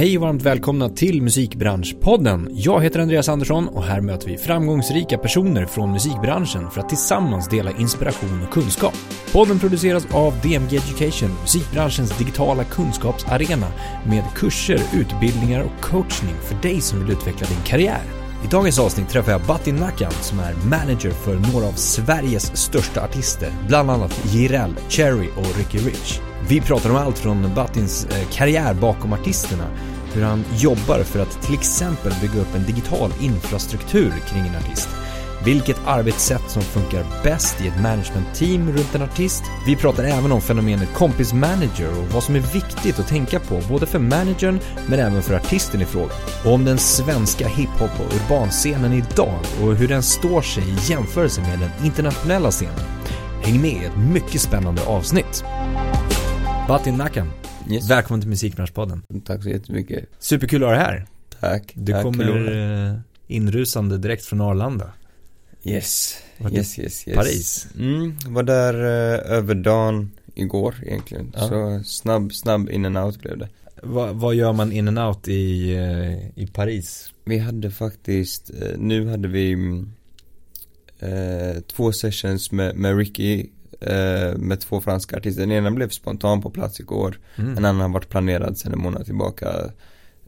Hej och varmt välkomna till Musikbranschpodden. Jag heter Andreas Andersson och här möter vi framgångsrika personer från musikbranschen för att tillsammans dela inspiration och kunskap. Podden produceras av DMG Education, musikbranschens digitala kunskapsarena med kurser, utbildningar och coachning för dig som vill utveckla din karriär. I dagens avsnitt träffar jag Batin Nakan som är manager för några av Sveriges största artister, bland annat Jireel, Cherry och Ricky Rich. Vi pratar om allt från Batins eh, karriär bakom artisterna, hur han jobbar för att till exempel bygga upp en digital infrastruktur kring en artist, vilket arbetssätt som funkar bäst i ett managementteam runt en artist. Vi pratar även om fenomenet kompis manager och vad som är viktigt att tänka på både för managern men även för artisten i fråga. Och om den svenska hiphop och urbanscenen idag och hur den står sig i jämförelse med den internationella scenen. Häng med i ett mycket spännande avsnitt. Batin Nakan, Yes. välkommen till Musikbranschpodden. Tack så jättemycket. Superkul att ha dig här. Tack. Du Tack, kommer Lola. eh, inrusande direkt från Arlanda. Yes. Var det Yes, yes, yes. Paris? Mm, var där eh, över dagen igår egentligen. Ja. Så snabb, snabb in and out blev det. Va, vad gör man in and out i, eh, i Paris? Vi hade faktiskt, eh, nu hade vi mm, eh, två sessions med, med Ricky eh, med två franska artister. Den ena blev spontan på plats igår. Mm. En annan har varit planerad sedan en månad tillbaka.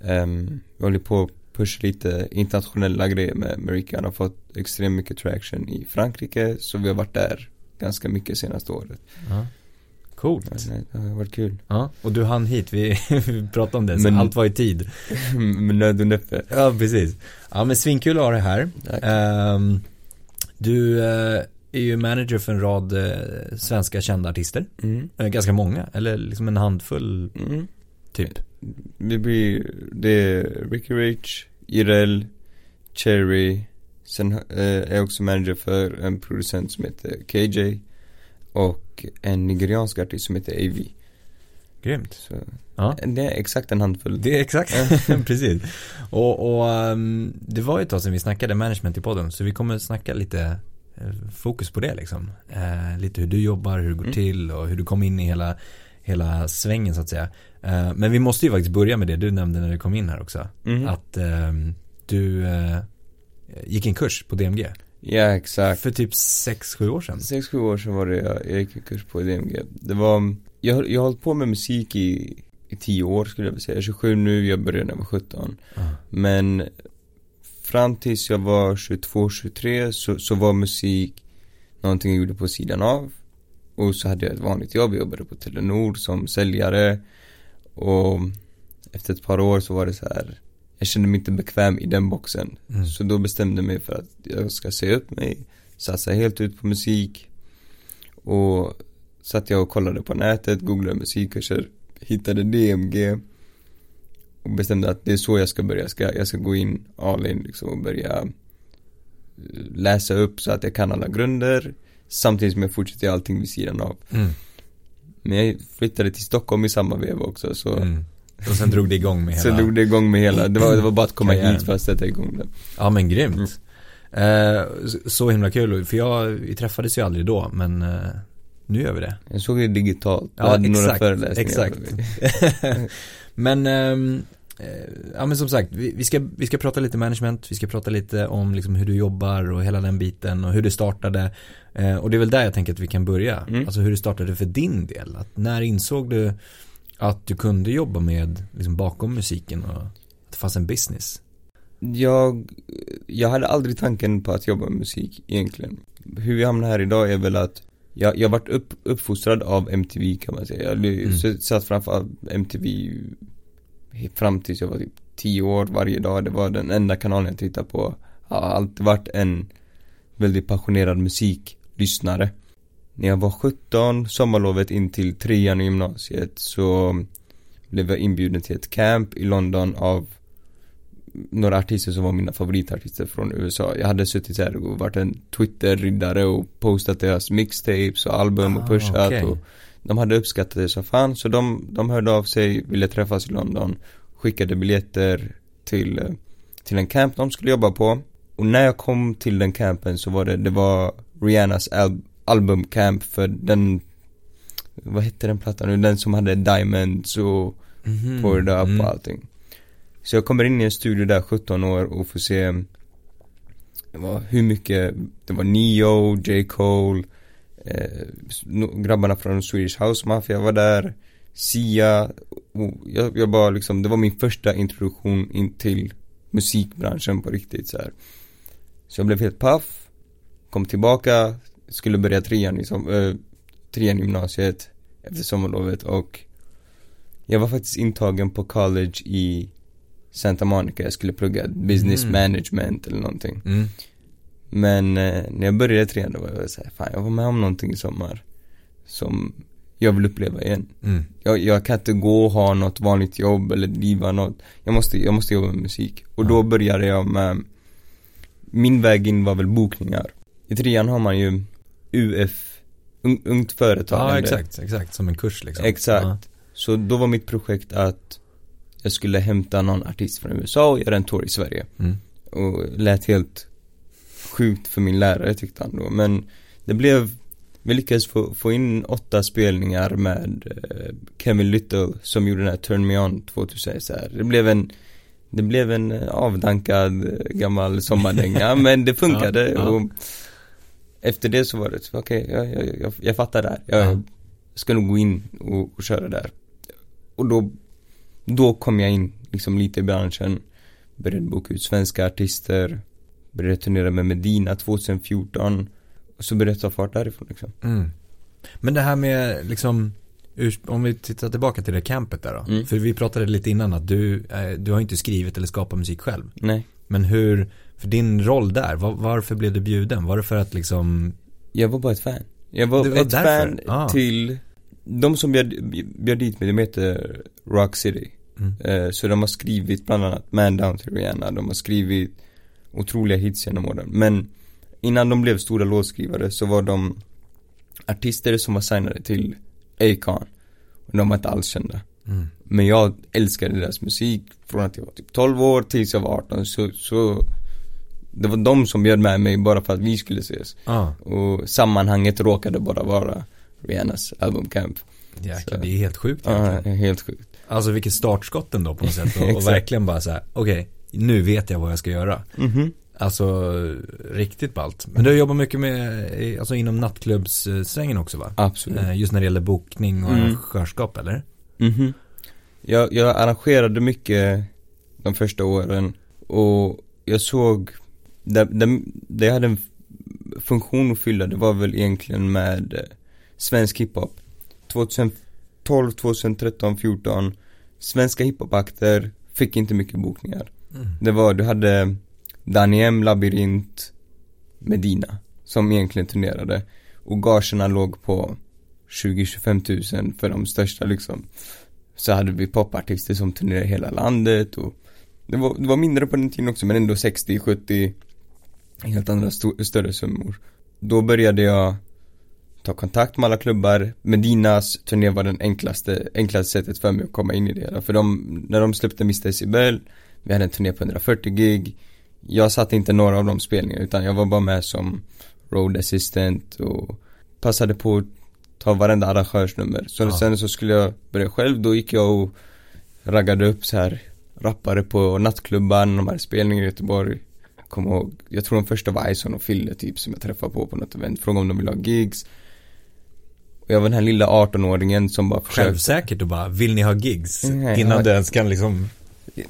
Um, vi håller på att pusha lite internationella grejer med, Ricky. Han har fått extremt mycket traction i Frankrike. Så vi har varit där ganska mycket senaste året. Ja. Coolt. Men Det har varit kul. Ja, och du hann hit, vi, vi pratade om det, så Men- allt var i tid. med nöd och näppe. Ja, precis. Ja, men svinkul att ha dig här. Tack. Ehm, du eh, är ju manager för en rad eh, svenska kända artister. Mm. Eh, ganska många, eller liksom en handfull Mm. typ. Vi blir, det är Ricky Rich, Irel, Cherry. Sen eh, är jag också manager för en producent som heter KJ. Och en nigeriansk artist som heter AV. Grymt. Så Ja. det är exakt en handfull. Det är exakt, precis. Och, och ehm, det var ju ett tag sedan vi snackade management i podden, så vi kommer snacka lite fokus på det liksom. Eh, lite hur du jobbar, hur det går Mm. till och hur du kom in i hela, hela svängen så att säga. Eh, men vi måste ju faktiskt börja med det du nämnde när du kom in här också. Mhm. Att ehm, du eh, gick en kurs på DMG. Ja, exakt. För typ 6-7 år sedan. Sex, sju år sedan var det jag, jag gick en kurs på DMG. Det var, jag, jag har hållit på med musik i, i tio år skulle jag vilja säga. Jag är 27 nu, jag började när jag var 17. Ja. Men fram tills jag var 22, 23 så, så var musik någonting jag gjorde på sidan av. Och så hade jag ett vanligt jobb, jag jobbade på Telenor som säljare. Och efter ett par år så var det så här. Jag kände mig inte bekväm i den boxen. Mm. Så då bestämde jag mig för att jag ska se upp mig, satsa helt ut på musik. Och satt jag och kollade på nätet, googlade musikkurser, hittade DMG. Och bestämde att det är så jag ska börja, jag ska, jag ska gå in all in liksom och börja eh, läsa upp så att jag kan alla grunder. Samtidigt som jag fortsätter göra allting vid sidan av. Mm. Men jag flyttade till Stockholm i samma veva också så Mm. Och sen drog det igång med hela drog det igång med hela, det var, det var bara att komma Karriären. hit för att sätta igång det. Ja men grymt. Eh, så- himla kul, för jag, vi träffades ju aldrig då, men eh, nu gör vi det. Jag såg det digitalt, jag Ja, hade några exakt, föreläsningar. exakt. men, ehm, eh, ja men som sagt, vi, vi, ska, vi ska prata lite management, vi ska prata lite om liksom hur du jobbar och hela den biten och hur det startade. Eh, och det är väl där jag tänker att vi kan börja. Mm. Alltså hur det startade för din del. Att när insåg du att du kunde jobba med, liksom bakom musiken och att det fanns en business? Jag, jag hade aldrig tanken på att jobba med musik egentligen. Hur jag hamnade här idag är väl att jag, jag varit upp, uppfostrad av MTV kan man säga. Jag Mm. satt framför MTV fram tills jag var typ 10 år varje dag. Det var den enda kanalen jag tittade på. Jag har alltid varit en väldigt passionerad musiklyssnare. När jag var 17, sommarlovet in till trean i gymnasiet så blev jag inbjuden till ett camp i London av några artister som var mina favoritartister från USA. Jag hade suttit här och varit en Twitter-riddare och postat deras mixtapes och album Ah, och pushat okej. och de hade uppskattat det så fan så de, de hörde av sig, ville träffas i London, skickade biljetter till, eh, till en camp de skulle jobba på. Och när jag kom till den campen så var det, det var Rihannas al albumcamp för den, vad hette den plattan nu, den som hade Diamonds och Mhm. Poured Up Mm. och allting. Så jag kommer in i en studio där 17 år och får se det var hur mycket, det var Neo, J. Cole, eh, grabbarna från Swedish House Mafia var där, Sia, jag, jag bara liksom, det var min första introduktion in till musikbranschen på riktigt så här. Så jag blev helt paff, kom tillbaka, skulle börja trean liksom, eh, trean i gymnasiet efter sommarlovet och jag var faktiskt intagen på college i Santa Monica, jag skulle plugga business Mm. management eller någonting. Mm. Men eh, när jag började trean då var jag såhär, fan jag var med om någonting i sommar som jag vill uppleva igen. Mm. Jag, jag kan inte gå och ha något vanligt jobb eller driva något. Jag måste, jag måste jobba med musik. Och då började jag med, min väg in var väl bokningar. I trean har man ju UF, un, Ungt Företagande. Ja, exakt, exakt. Som en kurs liksom. Exakt. Ja. Så då var mitt projekt att jag skulle hämta någon artist från USA och göra en tour i Sverige. Mm. Och lät helt sjukt för min lärare tyckte han då. Men det blev, vi lyckades få, få in åtta spelningar med eh, Kevin Little som gjorde den här Turn Me On 2000 så här. Det blev en det blev en eh, avdankad eh, gammal sommardänga men det funkade Ja, ja. och efter det så var det så, okej, jag, jag, jag, jag fattar det här. Jag Ja. ska nog gå in och, och köra där. Och då, då kom jag in liksom lite i branschen. Började boka ut svenska artister. Började turnera med Medina 2014. Och så började jag ta fart därifrån liksom. Mm. Men det här med liksom, om vi tittar tillbaka till det campet där då. Mm. För vi pratade lite innan att du, eh, du har inte skrivit eller skapat musik själv. Nej. Men hur, för din roll där, var, varför blev du bjuden? Var det för att liksom, Jag var bara ett fan. Jag var, var ett därför? fan Ah. till de som bjöd, bjöd dit mig, de heter Rock City. Mm. Eh, så de har skrivit bland annat Man Down till Rihanna, de har skrivit otroliga hits genom åren. Men innan de blev stora låtskrivare så var de artister som var signade till Akon. Och de var inte alls kända. mm. Men jag älskade deras musik från att jag var typ 12 år tills jag var 18 så, så det var de som bjöd med mig bara för att vi skulle ses. ja, Och sammanhanget råkade bara vara Rihannas albumcamp. jäklar, Så- det är helt sjukt Ja, helt sjukt. Alltså vilket startskott ändå på något sätt. Och, och verkligen bara så här, okej, nu vet jag vad jag ska göra. Mhm. Alltså, riktigt ballt. Men du har jobbat mycket med, alltså inom nattklubbssvängen också va? Absolut. Eh, Just när det gäller bokning och Mm. arrangörskap eller? Mhm. Jag, jag arrangerade mycket de första åren och jag såg, det, det, det jag hade en funktion att fylla det var väl egentligen med eh, svensk hiphop. 2012, 2013, 14 Svenska hiphopakter fick inte mycket bokningar. Mm. Det var, du hade Danny M, Labyrint, Medina som egentligen turnerade och gagerna låg på 20-25 tusen för de största liksom. Så hade vi popartister som turnerade hela landet och det var, det var mindre på den tiden också men ändå 60-70 helt andra sto- större summor. Då började jag ta kontakt med alla klubbar. Medinas turné var den enklaste, enklaste sättet för mig att komma in i det. För de, när de släppte Mr. Decibel, vi hade en turné på 140 gig. Jag satt inte några av de spelningarna utan jag var bara med som road assistant och passade på att ta varenda arrangörsnummer. Så Ja. sen så skulle jag börja själv, då gick jag och raggade upp så här rappare på nattklubbar, de här spelningarna i Göteborg. Jag kommer ihåg, jag tror de första var Ison och Fille typ som jag träffade på på något event, frågade om de ville ha gigs. Och jag var den här lilla 18-åringen som bara försökte Självsäkert och bara, vill ni ha gigs? Nej, Innan ja. du ens kan liksom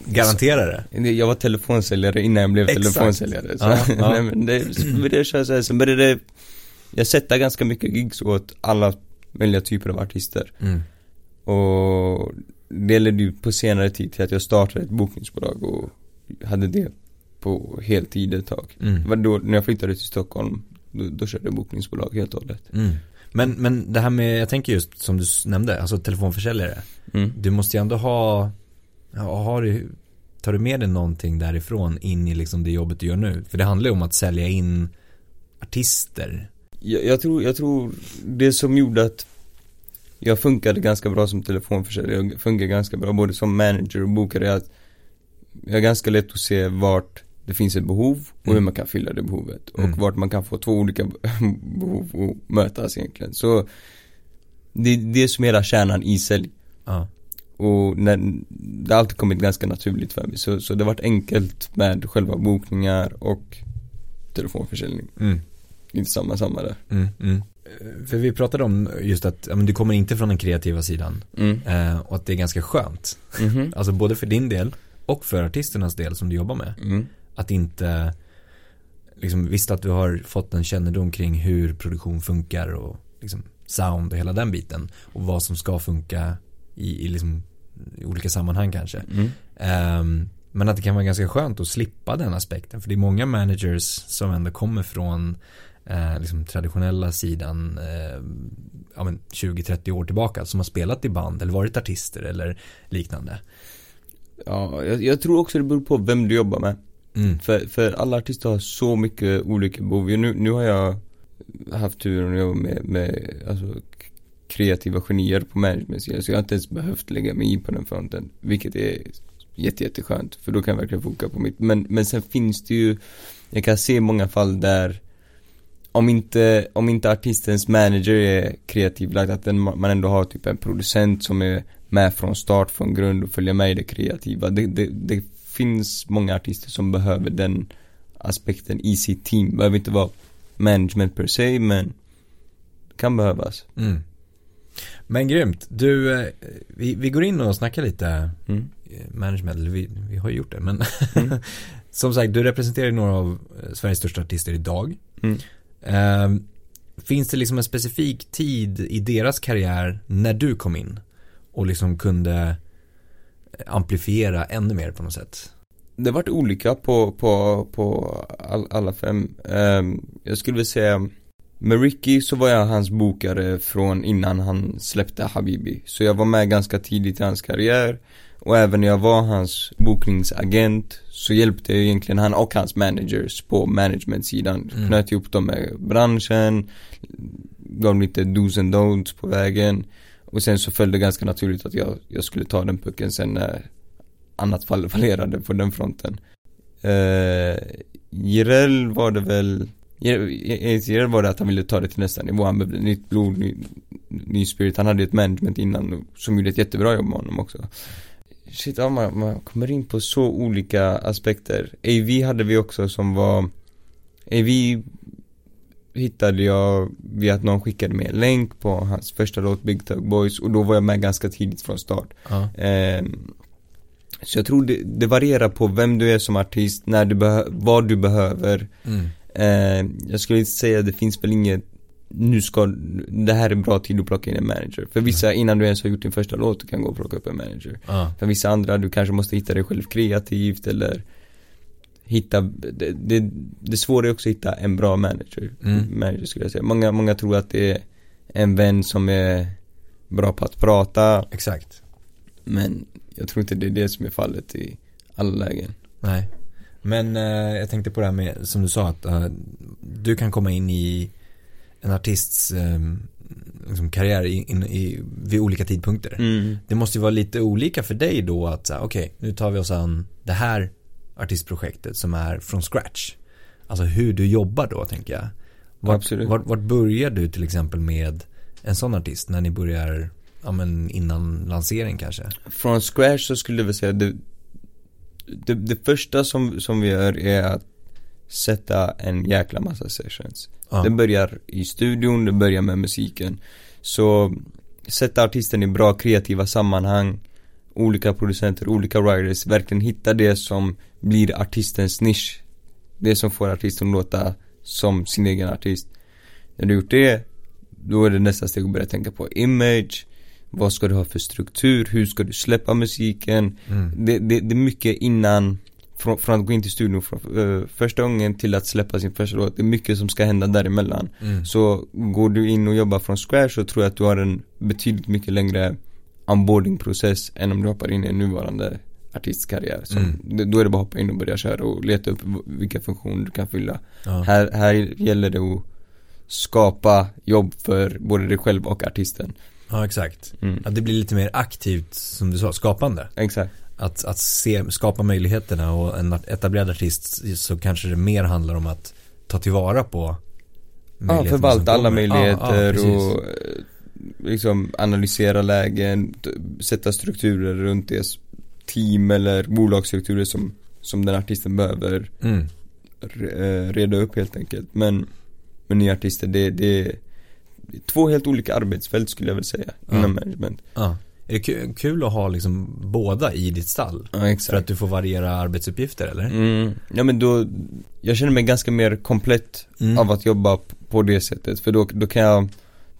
garantera det. Jag var telefonsäljare innan jag blev Exakt. telefonsäljare. Så, Ja, ja. nej, men det, så började jag köra så här, sen började jag sätta ganska mycket gigs åt alla möjliga typer av artister. Mm. Och det ledde ju på senare tid till att jag startade ett bokningsbolag och hade det på heltid ett tag. Mm. Det var då, när jag flyttade till Stockholm, då, då körde jag bokningsbolag helt och hållet. Mm. Men, men det här med, jag tänker just som du nämnde, alltså telefonförsäljare. Mm. Du måste ju ändå ha, har du, tar du med dig någonting därifrån in i liksom det jobbet du gör nu? För det handlar ju om att sälja in artister. Jag, jag, tror, jag tror det som gjorde att jag funkade ganska bra som telefonförsäljare, jag funkar ganska bra både som manager och bokare att jag är ganska lätt att se vart det finns ett behov och hur Mm. man kan fylla det behovet och Mm. vart man kan få två olika behov att mötas egentligen. Så det är det som är hela kärnan i sälj. Ja. och när, det har alltid kommit ganska naturligt för mig. Så, så det har varit enkelt med själva bokningar och telefonförsäljning. Mm. Inte samma, samma där. Mm, mm. För vi pratade om just att ja, men du kommer inte från den kreativa sidan Mm. eh, och att det är ganska skönt. Mhm. Alltså både för din del och för artisternas del som du jobbar med. Att inte, liksom visst att du har fått en kännedom kring hur produktion funkar och liksom sound och hela den biten. Och vad som ska funka i, i, liksom, i olika sammanhang kanske. Mm. Ehm, men att det kan vara ganska skönt att slippa den aspekten. För det är många managers som ändå kommer från eh, liksom traditionella sidan eh, ja, men 20-30 år tillbaka. Som har spelat i band eller varit artister eller liknande. Ja, jag, jag tror också det beror på vem du jobbar med. Mm. För, för alla artister har så mycket olika behov. Nu, nu har jag haft turen att jobba med, med alltså, kreativa genier på managementsidan. Så jag har inte ens behövt lägga mig i på den fronten. Vilket är jätte, jätteskönt. För då kan jag verkligen fokusera på mitt. Men, men sen finns det ju, jag kan se många fall där om inte, om inte artistens manager är kreativ lagd, att den, man ändå har typ en producent som är med från start, från grund och följer med i det kreativa. Det, det, det finns många artister som behöver den aspekten i sitt team. Behöver inte vara management per se, men kan behövas. Mm. Men grymt. Du, eh, vi, vi går in och snackar lite Mm. eh, management, eller vi, vi har ju gjort det, men Mm. som sagt, du representerar ju några av eh, Sveriges största artister idag. Mm. Ehm, finns det liksom en specifik tid i deras karriär när du kom in och liksom kunde amplifiera ännu mer på något sätt? Det har varit olika på, på, på all, alla fem. Ehm, jag skulle vilja säga med Ricky så var jag hans bokare från innan han släppte Habibi. Så jag var med ganska tidigt i hans karriär. Och även när jag var hans bokningsagent så hjälpte jag egentligen han och hans managers på managementsidan. Mm. Knöt ihop dem med branschen, gav lite dos and don'ts på vägen. Och sen så följde det ganska naturligt att jag, jag skulle ta den pucken sen när annat fall fallerade på den fronten. Eh, Jireel var det väl Enligt Jireel var det att han ville ta det till nästa nivå, han behövde nytt blod, ny, ny spirit, han hade ju ett management innan som gjorde ett jättebra jobb med honom också. Shit, ja, man, man kommer in på så olika aspekter. AV hade vi också som var AV hittade jag via att någon skickade med en länk på hans första låt Big Tug Boys och då var jag med ganska tidigt från start Ja. Ehm, Så jag tror det, det varierar på vem du är som artist, när du vad du behöver Mm. Ehm, Jag skulle inte säga att det finns väl inget Nu ska, det här är bra tid att plocka in en manager För vissa, innan du ens har gjort din första låt, du kan gå och plocka upp en manager Ja. För vissa andra, du kanske måste hitta dig själv kreativt eller Hitta, det, det, det svåra är också att hitta en bra manager Mm. Manager skulle jag säga Många, många tror att det är en vän som är bra på att prata Exakt. Men jag tror inte det är det som är fallet i alla lägen Nej. Men eh, jag tänkte på det här med, som du sa, att eh, du kan komma in i en artists eh, liksom karriär i, in, i, vid olika tidpunkter. mm. Det måste ju vara lite olika för dig då att okej, nu tar vi oss an det här artistprojektet som är från scratch. Alltså hur du jobbar då, tänker jag. Vart, Absolut. Vart, vart börjar du till exempel med en sån artist när ni börjar, ja men innan lansering kanske? Från scratch så skulle jag väl säga det, det, det första som, som vi gör är att sätta en jäkla massa sessions. Ja. Det börjar i studion, det börjar med musiken. Så sätta artisten i bra kreativa sammanhang, olika producenter, olika writers, verkligen hitta det som blir artistens nisch. Det som får artisten att låta som sin egen artist. När du gjort det, då är det nästa steg att börja tänka på image, vad ska du ha för struktur, hur ska du släppa musiken. Mm. Det, det, det är mycket innan, från, från att gå in till studion från, eh, första gången till att släppa sin första låt. Det är mycket som ska hända däremellan. Mm. Så går du in och jobbar från scratch så tror jag att du har en betydligt mycket längre onboardingprocess än om du hoppar in i en nuvarande artistkarriär. Så Mm. Då är det bara att hoppa in och börja köra och leta upp vilka funktioner du kan fylla. Ja. Här, här gäller det att skapa jobb för både dig själv och artisten. ja, exakt. Mm. Att det blir lite mer aktivt, som du sa, skapande. Exakt. Att, att se, skapa möjligheterna och en etablerad artist så kanske det mer handlar om att ta tillvara på Ja, förvalta alla kommer. Ja, ja, möjligheter och eh, liksom analysera lägen, sätta strukturer runt det team eller bolagsstrukturer som, som den artisten behöver Mm. eh, reda upp helt enkelt. Men med nya artister, det, det är två helt olika arbetsfält skulle jag väl säga Ja. inom management. Ja. Är det kul, att ha liksom båda i ditt stall? Ja För exakt. att du får variera arbetsuppgifter eller? Mm, ja men då, jag känner mig ganska mer komplett Mm. av att jobba på det sättet. För då, då kan jag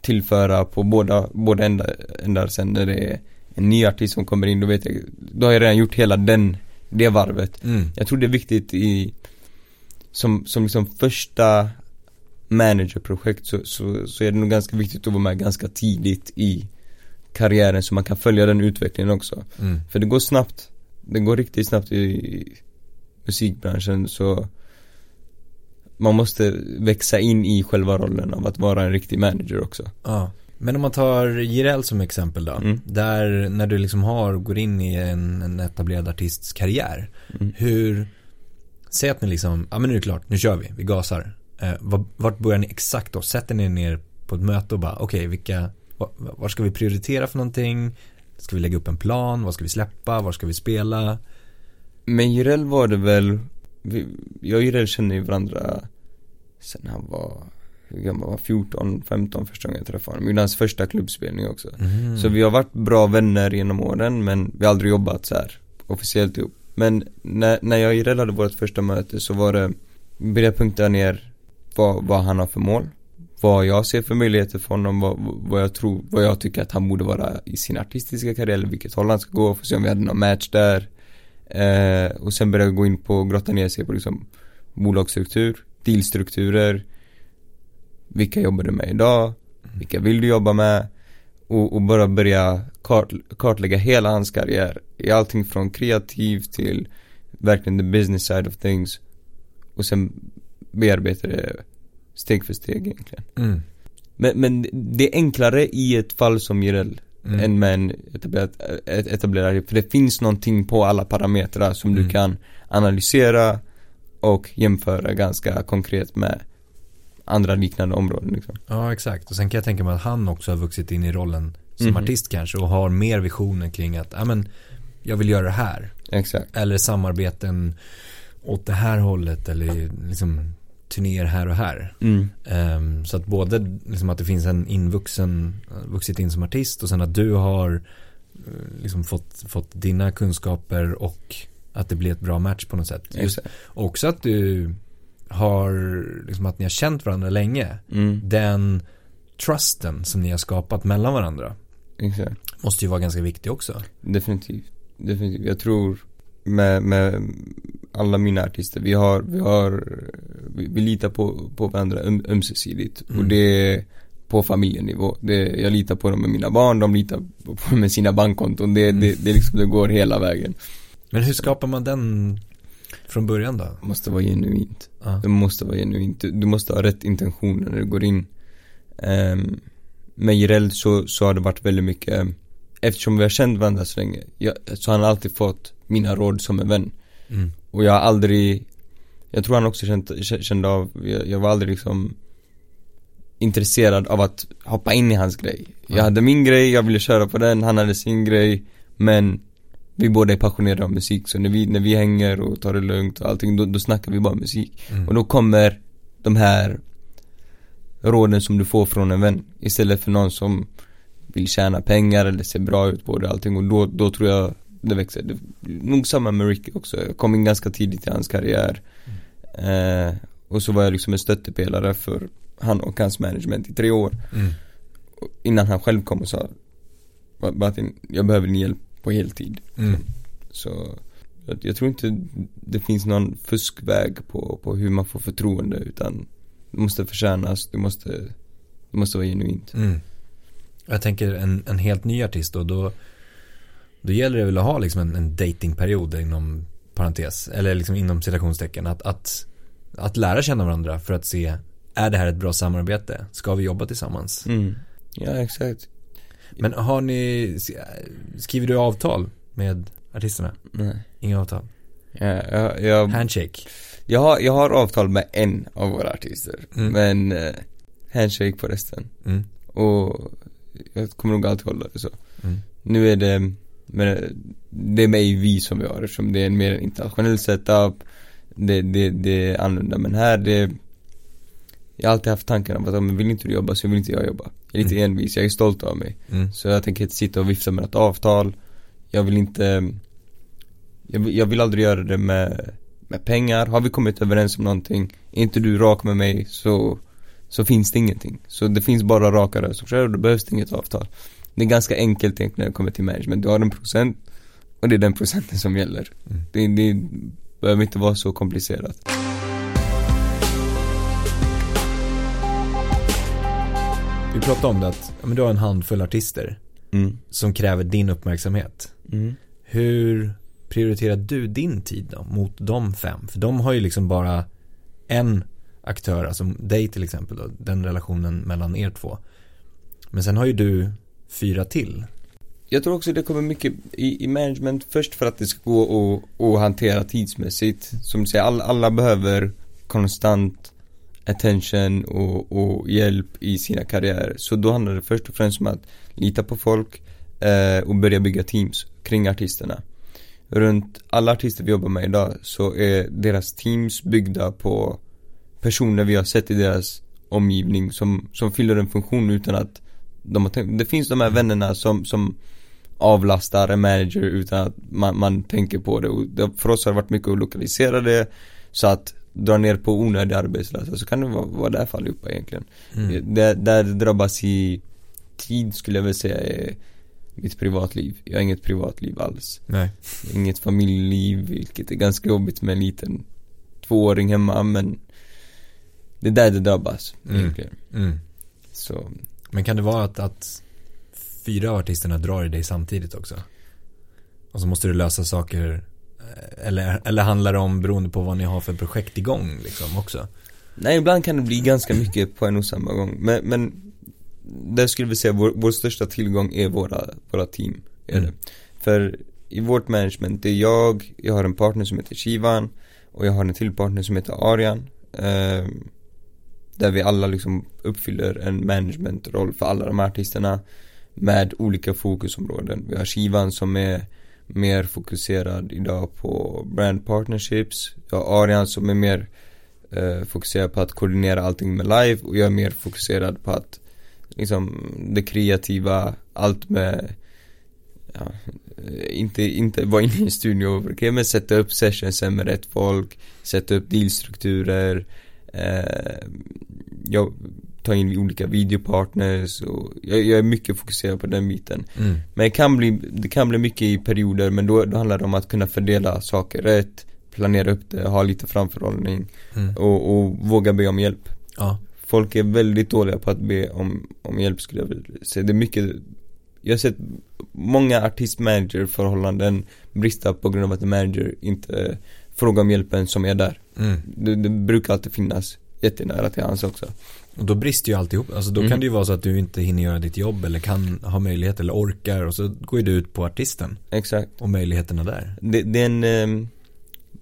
tillföra på båda, båda ändar, ändar sen när det är en ny artist som kommer in, då vet jag, då har jag redan gjort hela den, det varvet. Mm. Jag tror det är viktigt i, som, som liksom första managerprojekt så, så, så är det nog ganska viktigt att vara med ganska tidigt i karriären så man kan följa den utvecklingen också. Mm. För det går snabbt, det går riktigt snabbt i musikbranschen så man måste växa in i själva rollen av att vara en riktig manager också. Ja. Men om man tar Jireel som exempel då. Mm. Där när du liksom har, går in i en, en etablerad artists karriär. Mm. Hur, säg att ni liksom, ja men nu är det klart, nu kör vi, vi gasar. Eh, var- vart börjar ni exakt då? Sätter ni er ner på ett möte och bara, okej vilka, var, var ska vi prioritera för någonting? Ska vi lägga upp en plan? Vad ska vi släppa? Var ska vi spela? Men Jireel var det väl, vi, jag och Jireel känner ju varandra sen han var, gammal var 14, 15 första gången jag träffade honom. Gjorde hans första klubbspelning också. Mm. Så vi har varit bra vänner genom åren men vi har aldrig jobbat så här officiellt ihop. Men när, när jag och Jireel hade vårt första möte så var det, började punkta ner vad, vad han har för mål. Vad jag ser för möjligheter för honom, vad, vad jag tror, vad jag tycker att han borde vara i sin artistiska karriär eller vilket håll han ska gå, för se om vi hade någon match där. Eh, och sen började jag gå in på grotta ner sig på liksom bolagsstruktur, dealstrukturer, vilka jobbar du med idag, vilka vill du jobba med och, och bara börja kart, kartlägga hela hans karriär i allting från kreativ till verkligen the business side of things och sen bearbeta det steg för steg egentligen. Mm. Men, men det är enklare i ett fall som Jireel Mm. än med en etablerad, etablerad för det finns någonting på alla parametrar som Mm. du kan analysera och jämföra ganska konkret med andra liknande områden liksom. Ja, exakt. Och sen kan jag tänka mig att han också har vuxit in i rollen som Mhm. artist kanske och har mer visioner kring att, ja men, jag vill göra det här. Exakt. Eller samarbeten åt det här hållet eller liksom turnéer här och här. Mm. Ehm, så att både liksom att det finns en invuxen, vuxit in som artist och sen att du har eh, liksom fått, fått dina kunskaper och att det blir ett bra match på något sätt. Just, också att du har, liksom att ni har känt varandra länge. Mm. Den trusten som ni har skapat mellan varandra Exakt. måste ju vara ganska viktig också. Definitivt. Definitivt. Jag tror med, med alla mina artister, vi har, vi har, vi, vi litar på, på varandra öm, ömsesidigt. Mm. Och det är på familjenivå. Det, jag litar på dem med mina barn, de litar på, med sina bankkonton. Det, Mm. det, det, liksom, det går hela vägen. Men hur skapar man den från början då? Måste vara genuint. Ja. Det måste vara genuint. Du, måste ha rätt intentioner när du går in. Um, med Jireel så, så har det varit väldigt mycket, eftersom vi har känt varandra så länge, jag, så har han alltid fått mina råd som en vän. Mm. Och jag har aldrig Jag tror han också känt, kände av, jag, jag var aldrig liksom Intresserad av att hoppa in i hans grej Jag Ja. hade min grej, jag ville köra på den, han hade sin grej Men Vi båda är passionerade av musik så när vi, när vi hänger och tar det lugnt och allting då, då snackar vi bara musik Mm. Och då kommer de här Råden som du får från en vän Istället för någon som Vill tjäna pengar eller ser bra ut på det och allting och då, då tror jag det växer. Det, nog samma med Ricky också. Jag kom in ganska tidigt i hans karriär. Eh, och så var jag liksom en stöttepelare för han och hans management i tre år. Mm. Innan han själv kom och sa Martin, jag behöver din hjälp på heltid. Mm. Så jag, jag tror inte det finns någon fuskväg på, på hur man får förtroende utan det måste förtjänas, det måste, det måste vara genuint. Mm. Jag tänker en, en helt ny artist då, då, då gäller det väl att ha liksom en, en datingperiod inom parentes, eller liksom inom citationstecken, att, att, att lära känna varandra för att se, är det här ett bra samarbete? Ska vi jobba tillsammans? Mm. Ja, exakt. Men har ni, skriver du avtal med artisterna? Nej. Inga avtal? Ja, jag, jag, Handshake? jag, har, jag har avtal med en av våra artister. Mm. Men eh, handshake på resten. Mm. Och jag kommer nog alltid hålla det så. Mm. Nu är det, men det är mig vi som vi har eftersom det är en mer internationell setup. Det, det, det är annorlunda men här det Jag har alltid haft tanken om att om vill inte du jobba så vill inte jag jobba. Jag är lite Mm. envis, jag är stolt av mig. Mm. Så jag tänker inte sitta och vifta med ett avtal. Jag vill inte jag vill, jag vill aldrig göra det med, med pengar. Har vi kommit överens om någonting, är inte du rak med mig så, så finns det ingenting. Så det finns bara raka röster och då behövs det inget avtal. Det är ganska enkelt egentligen när det kommer till management. Du har en procent och det är den procenten som gäller. Mm. Det, det behöver inte vara så komplicerat. Vi pratade om det att men du har en handfull artister Mm. som kräver din uppmärksamhet. Mm. Hur prioriterar du din tid då mot de fem? För de har ju liksom bara en aktör, alltså dig till exempel då, den relationen mellan er två. Men sen har ju du fyra till. Jag tror också det kommer mycket i, i management först för att det ska gå att, hantera tidsmässigt. Som du säger, alla, alla behöver konstant attention och, och hjälp i sina karriärer. Så då handlar det först och främst om att lita på folk eh, och börja bygga teams kring artisterna. Runt alla artister vi jobbar med idag så är deras teams byggda på personer vi har sett i deras omgivning som, som fyller en funktion utan att de har tänkt, det finns de här vännerna som, som avlastar en manager utan att man, man tänker på det och det, för oss har det varit mycket att lokalisera det så att dra ner på onödiga arbetslösa så kan det vara, vara där allihopa egentligen. Mm. Där det drabbas i tid skulle jag väl säga är mitt privatliv. Jag har inget privatliv alls. Nej. Inget familjeliv, vilket är ganska jobbigt med en liten tvååring hemma men det är där det drabbas Mm. egentligen. Mm. Så Men kan det vara att, att fyra av artisterna drar i dig samtidigt också? Och så måste du lösa saker eller, eller handlar det om beroende på vad ni har för projekt igång liksom också? Nej, ibland kan det bli ganska mycket på en och samma gång. Men, men där skulle vi säga vår, vår största tillgång är våra, våra team. Är Mm. För i vårt management, det är jag, jag har en partner som heter Shivan och jag har en till partner som heter Arian. Eh, där vi alla liksom uppfyller en managementroll för alla de här artisterna med olika fokusområden. Vi har Shivan som är mer fokuserad idag på brand partnerships. Jag har Arian som är mer eh, fokuserad på att koordinera allting med live och jag är mer fokuserad på att liksom det kreativa, allt med ja, eh, inte, inte vara inne i en studio okay, men sätta upp sessionsen med rätt folk, sätta upp dealstrukturer eh, jag tar in olika videopartners och jag, jag är mycket fokuserad på den biten Mm. men det kan bli, det kan bli mycket i perioder men då, då handlar det om att kunna fördela saker rätt Planera upp det, ha lite framförhållning Mm. och, och våga be om hjälp Ja. Folk är väldigt dåliga på att be om, om hjälp skulle jag vilja säga. Det är mycket Jag har sett många artist-manager-förhållanden brista på grund av att en manager inte frågar om hjälpen som är där. Mm. Det, det brukar alltid finnas jättenära till hans också. Och då brister ju alltihop. Alltså då Mm. kan det ju vara så att du inte hinner göra ditt jobb eller kan ha möjlighet eller orkar och så går ju du ut på artisten Exakt. och möjligheterna där. Det, det är en eh,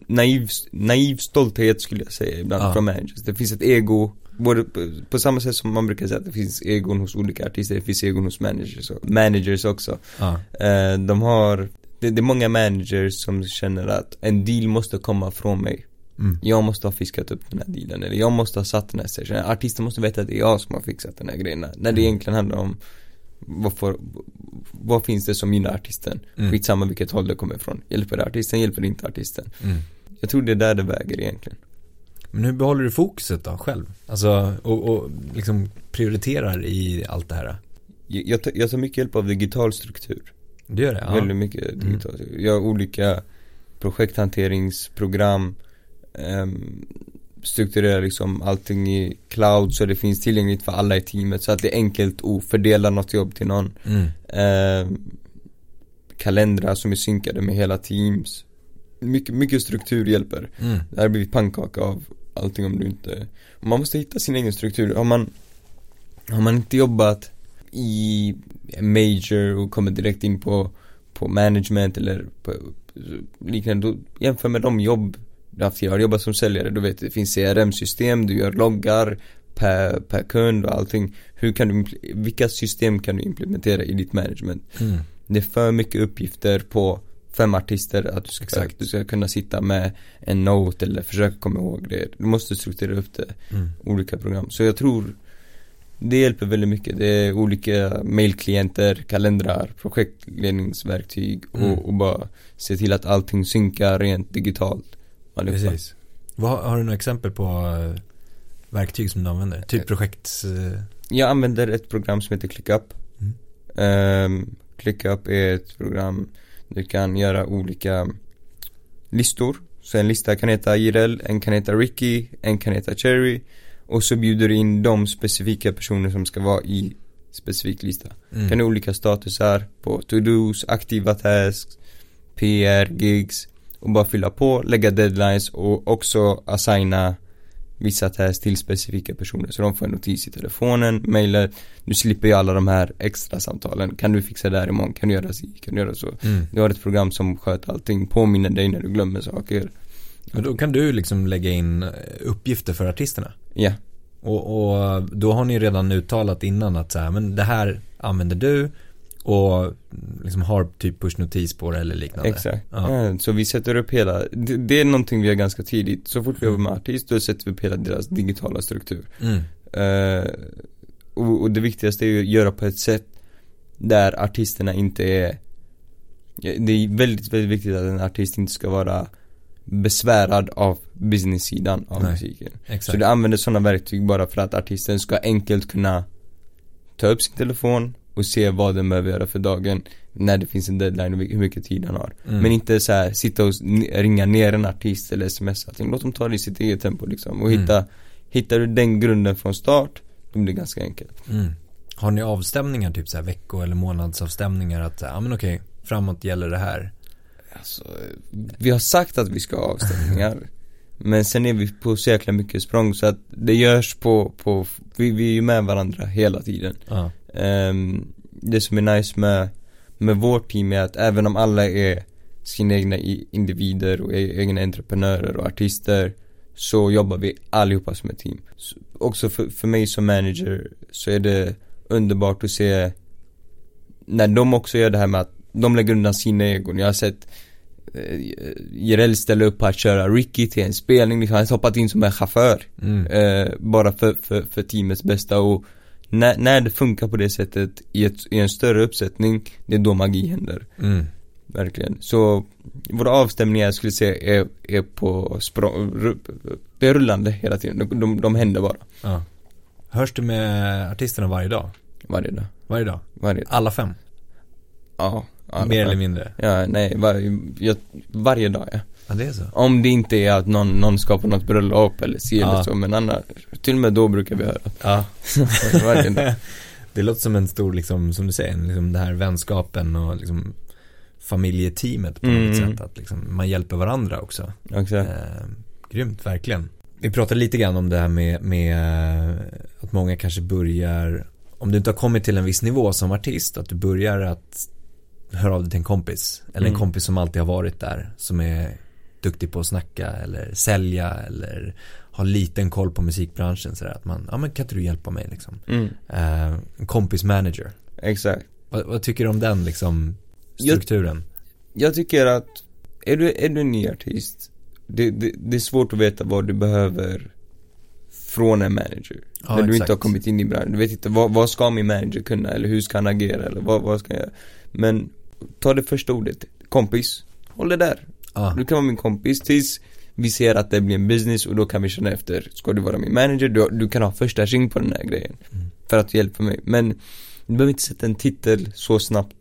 naiv, naiv stolthet skulle jag säga ibland Ja. från managers. Det finns ett ego Både på, på samma sätt som man brukar säga att det finns egon hos olika artister, det finns egon hos managers, och, managers också. Ja. Eh, de har, det, det är många managers som känner att en deal måste komma från mig. Mm. Jag måste ha fiskat upp den här dealen, eller jag måste ha satt den här sessionen. Artisten måste veta att det är jag som har fixat den här grejen. När det Mm. egentligen handlar om vad, får, vad finns det som gynnar artisten? Mm. Skitsamma vilket håll det kommer ifrån. Hjälper det artisten, hjälper det inte artisten? Mm. Jag tror det är där det väger egentligen. Men hur behåller du fokuset då själv? Alltså, och, och liksom prioriterar i allt det här? Jag, jag, tar, jag tar mycket hjälp av digital struktur. Du gör det? Ja. Väldigt mycket Mm. digitalt. Jag har olika projekthanteringsprogram um, strukturerar liksom allting i cloud så det finns tillgängligt för alla i teamet så att det är enkelt att fördela något jobb till någon. Mm. Ehm, kalendrar som är synkade med hela teams. Mycket, mycket struktur hjälper. Mm. Det här blivit pannkaka av allting om du inte Man måste hitta sin egen struktur. Har man Har man inte jobbat i major och kommer direkt in på På management eller på, liknande, då jämför med de jobb haft. Har jobbat som säljare, du vet det finns CRM-system, du gör loggar per, per kund och allting. Hur kan du, vilka system kan du implementera i ditt management? Mm. Det är för mycket uppgifter på fem artister att du ska, Exakt. du ska kunna sitta med en note eller försöka komma ihåg det. Du måste strukturera upp det, Mm. olika program. Så jag tror det hjälper väldigt mycket. Det är olika mailklienter, kalendrar, projektledningsverktyg och, Mm. och bara se till att allting synkar rent digitalt. Allihopa. Precis. Vad, har du några exempel på eh, verktyg som du använder? Typ projekt... eh, Jag använder ett program som heter ClickUp. Mm. Um, ClickUp är ett program du kan göra olika listor. Så en lista kan heta Jireel, en kan heta Ricky, en kan heta Cherry. Och så bjuder du in de specifika personer som ska vara i specifik lista. Mm. Kan ha olika statusar på to-dos, aktiva tasks, PR, gigs. Och bara fylla på, lägga deadlines och också assigna vissa tasks till specifika personer. Så de får en notis i telefonen, mailet. Du slipper ju alla de här extra samtalen. Kan du fixa det här imorgon? Kan du göra så? Kan du göra så? Mm. Du har ett program som sköter allting, påminner dig när du glömmer saker. Och då kan du liksom lägga in eh, uppgifter för artisterna. Ja, Och, och då har ni redan uttalat innan att så här, men det här använder du och liksom har typ pushnotis på det eller liknande. exakt. Ja. Så vi sätter upp hela, det, det är någonting vi gör ganska tidigt. Så fort vi jobbar med artist, då sätter vi upp hela deras digitala struktur. Mm. Eh, och, och det viktigaste är ju att göra på ett sätt där artisterna inte är Det är väldigt, väldigt viktigt att en artist inte ska vara besvärad av business-sidan av Nej, musiken. Exakt. Så du använder sådana verktyg bara för att artisten ska enkelt kunna ta upp sin telefon och se vad den behöver göra för dagen när det finns en deadline och hur mycket tid han har. Mm. Men inte så här, sitta och ringa ner en artist eller smsa. Låt dem ta det i sitt eget tempo liksom. Och Mm. hitta, hittar du den grunden från start, då blir det ganska enkelt. Mm. Har ni avstämningar, typ så här vecko eller månadsavstämningar att, ja men okej, framåt gäller det här. Alltså, vi har sagt att vi ska ha avstämningar. men sen är vi på så jäkla mycket språng så att det görs på, på vi, vi är ju med varandra hela tiden. Ja. Ehm, det som är nice med, med vårt team är att även om alla är sina egna individer och e- egna entreprenörer och artister så jobbar vi allihopa som ett team. Så, också för, för mig som manager så är det underbart att se när de också gör det här med att de lägger undan sina egon. Jag har sett eh, Jireel ställa upp på att köra Ricky till en spelning, liksom, han har hoppat in som en chaufför. Mm. Eh, bara för, för, för teamets bästa och när, när det funkar på det sättet i, ett, i en större uppsättning, det är då magi händer. Mm. Verkligen. Så våra avstämningar jag skulle säga är, är på språng, det är rullande hela tiden, de, de, de händer bara. Ja. Hörs du med artisterna varje dag? Varje dag. Varje dag? Varje dag. Alla fem? Ja. alla Mer fall. eller mindre? Ja, nej, var, jag, varje dag ja. Ja, det är så. Om det inte är att någon, någon ska på något bröllop eller Ja. eller så, men annars, till och med då brukar vi höra. Ja. det låter som en stor, liksom, som du säger, liksom den här vänskapen och liksom familjeteamet på något Mm. sätt. Att liksom, man hjälper varandra också. Exakt. Eh, grymt, verkligen. Vi pratade lite grann om det här med, med eh, att många kanske börjar, om du inte har kommit till en viss nivå som artist, att du börjar att höra av dig till en kompis. Eller en Mm. kompis som alltid har varit där, som är duktig på att snacka eller sälja eller har liten koll på musikbranschen sådär att man, ja men kan inte du hjälpa mig liksom. Mm, en kompis manager. exakt. Vad, vad tycker du om den liksom Jag- strukturen? Jag tycker att, är du, är du en ny artist, det, det, det är svårt att veta vad du behöver från en manager. Ja, när du inte exakt. har kommit in i branschen. Du vet inte, vad, vad ska min manager kunna? Eller hur ska han agera? Eller vad, vad ska jag göra? Men, ta det första ordet, kompis. Håll det där. Ja, Du kan vara min kompis tills vi ser att det blir en business och då kan vi känna efter. Ska du vara min manager? Du, du kan ha första ring på den här grejen. Mm. För att hjälpa mig. Men, du behöver inte sätta en titel så snabbt.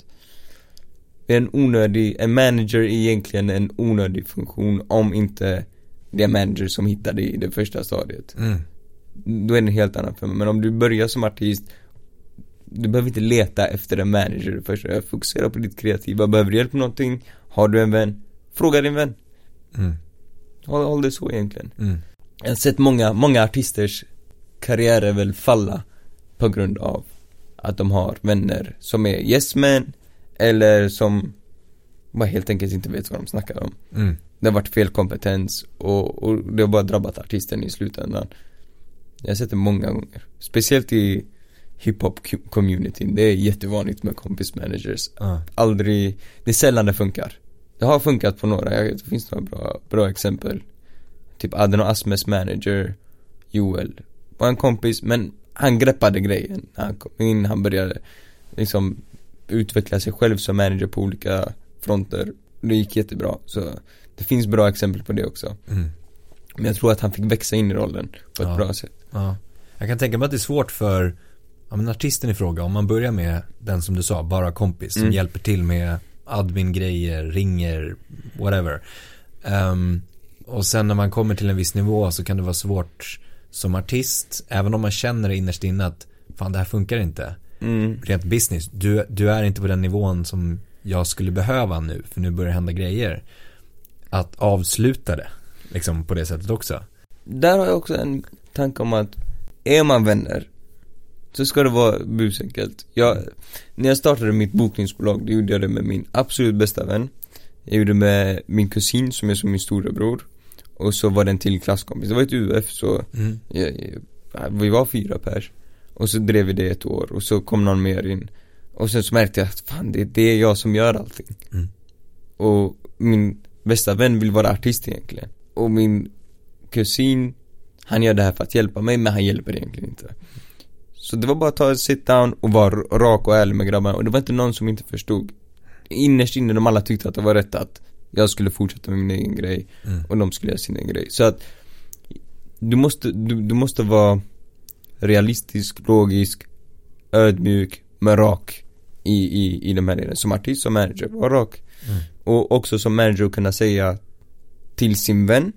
Det är en onödig, en manager är egentligen en onödig funktion om inte det är manager som hittar dig i det första stadiet. mm. Då är det en helt annan för mig. Men om du börjar som artist Du behöver inte leta efter en manager först. Fokusera på ditt kreativa. Behöver du hjälp med någonting? Har du en vän? Fråga din vän. Mm. Håll, håll det så egentligen. Mm. Jag har sett många, många artisters karriärer väl falla på grund av att de har vänner som är yes men eller som bara helt enkelt inte vet vad de snackar om. Mm. Det har varit fel kompetens och, och det har bara drabbat artisten i slutändan. Jag har sett det många gånger. Speciellt i hiphop-communityn. Det är jättevanligt med kompis-managers. Ja. Aldrig, det är sällan det funkar. Det har funkat på några, det finns några bra, bra exempel. Typ Aden och Asmes manager, Joel, var en kompis, men han greppade grejen. Han kom in, han började liksom utveckla sig själv som manager på olika fronter. Det gick jättebra, så det finns bra exempel på det också. Mm. Men jag tror att han fick växa in i rollen på ett Ja. bra sätt. Ja. Jag kan tänka mig att det är svårt för ja, men artisten i fråga, om man börjar med den som du sa, bara kompis, som Mm. hjälper till med admin-grejer, ringer, whatever. Ehm, och sen när man kommer till en viss nivå så kan det vara svårt som artist, även om man känner innerst inne att fan det här funkar inte. Mm. Rent business, du, du är inte på den nivån som jag skulle behöva nu, för nu börjar det hända grejer. Att avsluta det, liksom på det sättet också. Där har jag också en tanke om att är man vänner så ska det vara busenkelt. Jag, när jag startade mitt bokningsbolag, då gjorde jag det med min absolut bästa vän. Jag gjorde det med min kusin som är som min storebror. Och så var det en till klasskompis. Det var ett UF så Mm. jag, jag, vi var fyra pers. Och så drev vi det ett år och så kom någon mer in. Och sen så märkte jag att fan det, det är jag som gör allting. Mm. Och min bästa vän vill vara artist egentligen. Och min kusin, han gör det här för att hjälpa mig men han hjälper egentligen inte. Så det var bara att ta ett sit down och vara rak och ärlig med grabbarna och det var inte någon som inte förstod. Innerst inne de alla tyckte att det var rätt att jag skulle fortsätta med min egen grej Mm. och de skulle göra sin egen grej. Så att du måste, du, du måste vara realistisk, logisk, ödmjuk, men rak i, i, i de här delen. Som artist, som manager, var rak. Mm. Och också som manager kunna säga till sin vän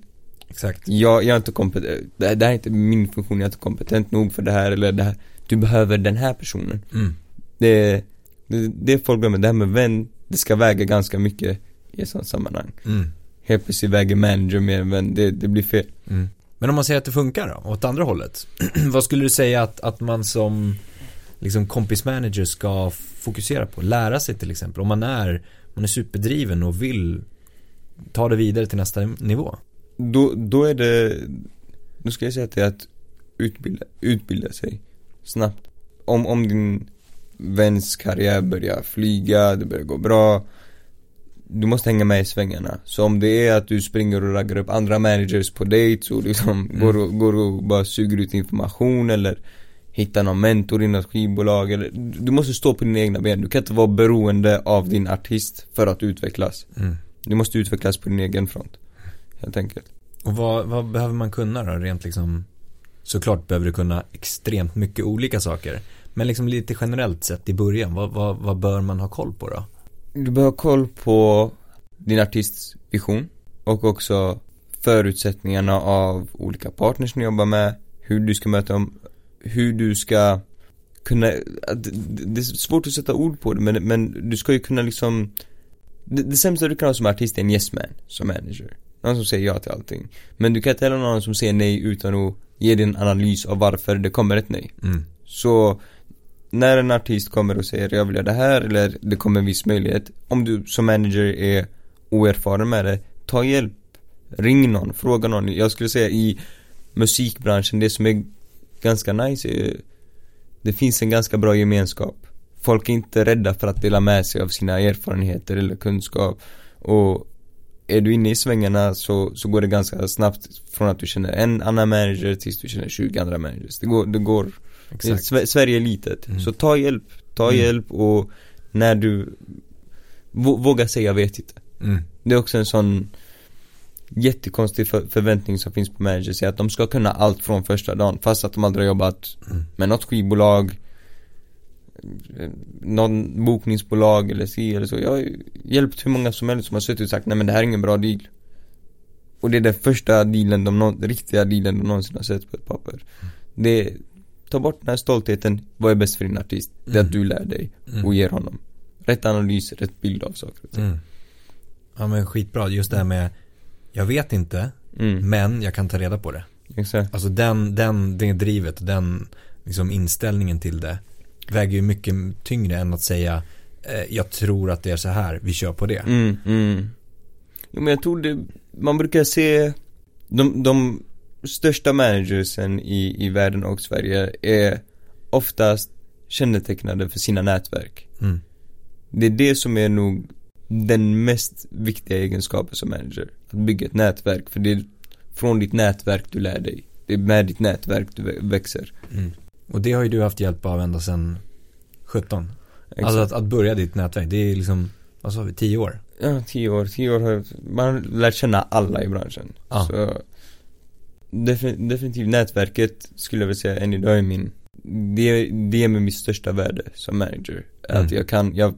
Exakt. jag, jag är inte kompetent, det det här är inte min funktion, jag är inte kompetent nog för det här eller det här Du behöver den här personen Mm. Det, det, det folk glömmer, det här med vän, det ska väga ganska mycket i ett sånt sammanhang Mm. Helt plötsligt väger manager mer än vän, det, det blir fel Mm. Men om man säger att det funkar då, åt andra hållet. vad skulle du säga att, att man som liksom kompismanager ska fokusera på? Lära sig till exempel. Om man är, man är superdriven och vill ta det vidare till nästa nivå. Då, då är det, då ska jag säga att det är att utbilda, utbilda sig snabbt. Om, om din väns karriär börjar flyga, det börjar gå bra Du måste hänga med i svängarna. Så om det är att du springer och raggar upp andra managers på dates och liksom Mm. går, och, går och bara suger ut information eller hittar någon mentor i något skivbolag eller Du måste stå på dina egna ben. Du kan inte vara beroende av din artist för att utvecklas. Mm. Du måste utvecklas på din egen front. Helt enkelt. Och vad, vad behöver man kunna då, rent liksom Såklart behöver du kunna extremt mycket olika saker. Men liksom lite generellt sett i början, vad, vad, vad bör man ha koll på då? Du bör ha koll på din artists vision och också förutsättningarna av olika partners ni jobbar med, hur du ska möta dem, hur du ska kunna, det det är svårt att sätta ord på det men, men du ska ju kunna liksom det, det sämsta du kan ha som artist är en yes man, som manager. Någon som säger ja till allting. Men du kan inte heller ha någon som säger nej utan att ge din analys av varför det kommer ett nej. Mm. Så när en artist kommer och säger jag vill göra det här eller det kommer en viss möjlighet Om du som manager är oerfaren med det, ta hjälp Ring någon, fråga någon Jag skulle säga i musikbranschen, det som är ganska nice är Det finns en ganska bra gemenskap Folk är inte rädda för att dela med sig av sina erfarenheter eller kunskap Och är du inne i svängarna så, så går det ganska snabbt från att du känner en annan manager tills du känner 20 andra managers Det går, det går Exakt. Sve- Sverige är litet, Mm. så ta hjälp, ta Mm. hjälp och när du vå- Våga säga jag vet inte Mm. Det är också en sån jättekonstig för- förväntning som finns på managers är att de ska kunna allt från första dagen fast att de aldrig har jobbat Mm. med något skivbolag någon bokningsbolag eller si eller så. Jag har hjälpt hur många som helst som har suttit och sagt nej men det här är ingen bra deal. Och det är den första dealen de riktiga dealen de någonsin har sett på ett papper. Det, ta bort den här stoltheten, vad är bäst för din artist? Det är Mm. att du lär dig Mm. och ger honom rätt analys, rätt bild av saker och ting. Mm. Ja men skitbra, just det här med Jag vet inte, Mm, men jag kan ta reda på det exakt. Alltså den, den, det drivet och den liksom inställningen till det Väger ju mycket tyngre än att säga eh, Jag tror att det är så här, vi kör på det Mm, mm. Jo men jag tror det, man brukar se de, de största managersen i, i världen och Sverige är oftast kännetecknade för sina nätverk. Mm. Det är det som är nog den mest viktiga egenskapen som manager. Att bygga ett nätverk, för det är från ditt nätverk du lär dig. Det är med ditt nätverk du vä- växer. Mm. Och det har ju du haft hjälp av ända sedan 17. Exakt. Alltså att, att börja ditt nätverk, det är liksom, vad sa vi, 10 år? Ja, tio år. Tio år har man har lärt känna alla i branschen. Ja. Så defin, definitivt nätverket skulle jag vilja säga än idag är min det, det är med mitt största värde som manager. Mm. Att jag kan, jag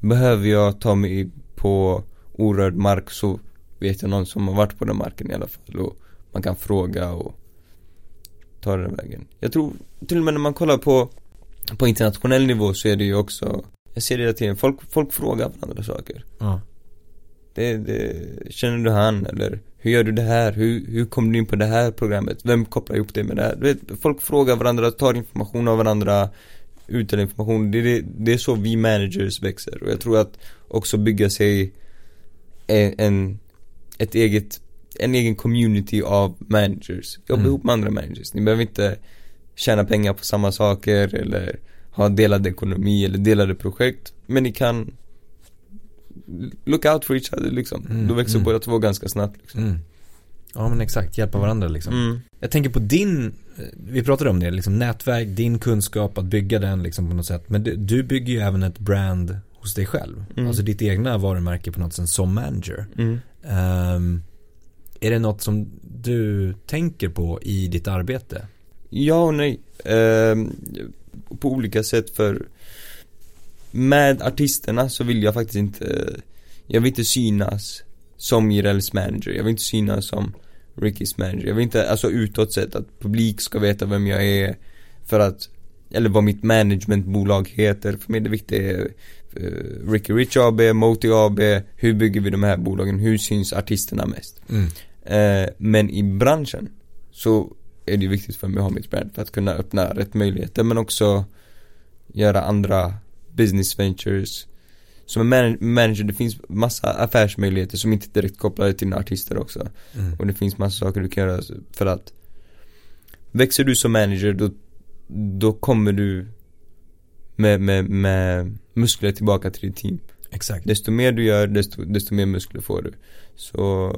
Behöver jag ta mig på orörd mark så vet jag någon som har varit på den marken i alla fall och man kan fråga och ta den vägen. Jag tror till och med när man kollar på på internationell nivå så är det ju också Jag ser det hela tiden, folk, folk frågar varandra saker Ja. det, det, känner du han eller hur gör du det här? Hur, hur kom du in på det här programmet? Vem kopplar ihop det med det här? Du vet, folk frågar varandra, tar information av varandra Utdelar information, det, är det, det är så vi managers växer och jag tror att också bygga sig en, en ett eget, en egen community av managers Jobba Mm. ihop med andra managers, ni behöver inte tjäna pengar på samma saker eller ha delad ekonomi eller delade projekt Men ni kan Look out for each other liksom. Mm, Då växer mm. båda två ganska snabbt liksom. Mm. Ja men exakt, hjälpa varandra liksom. Mm. Jag tänker på din, eh, vi pratade om det, liksom nätverk, din kunskap, att bygga den liksom på något sätt. Men du, du bygger ju även ett brand hos dig själv. Mm. Alltså ditt egna varumärke på något sätt som manager. Mm. Är det något som du tänker på i ditt arbete? Ja och nej. Ehm, på olika sätt för med artisterna så vill jag faktiskt inte Jag vill inte synas som Jirels manager, jag vill inte synas som Rickys manager, jag vill inte, alltså utåt sett att publik ska veta vem jag är För att, eller vad mitt managementbolag heter, för mig är det viktiga är eh, Ricky Rich AB, Moti AB, hur bygger vi de här bolagen, hur syns artisterna mest? Mm. Eh, men i branschen så är det viktigt för mig att ha mitt brand för att kunna öppna rätt möjligheter men också göra andra business ventures. Som en man- manager, det finns massa affärsmöjligheter som inte direkt kopplade till artister också. Mm. Och det finns massa saker du kan göra för att Växer du som manager då, då kommer du med, med, med muskler tillbaka till ditt team. Exakt. Desto mer du gör, desto, desto mer muskler får du. Så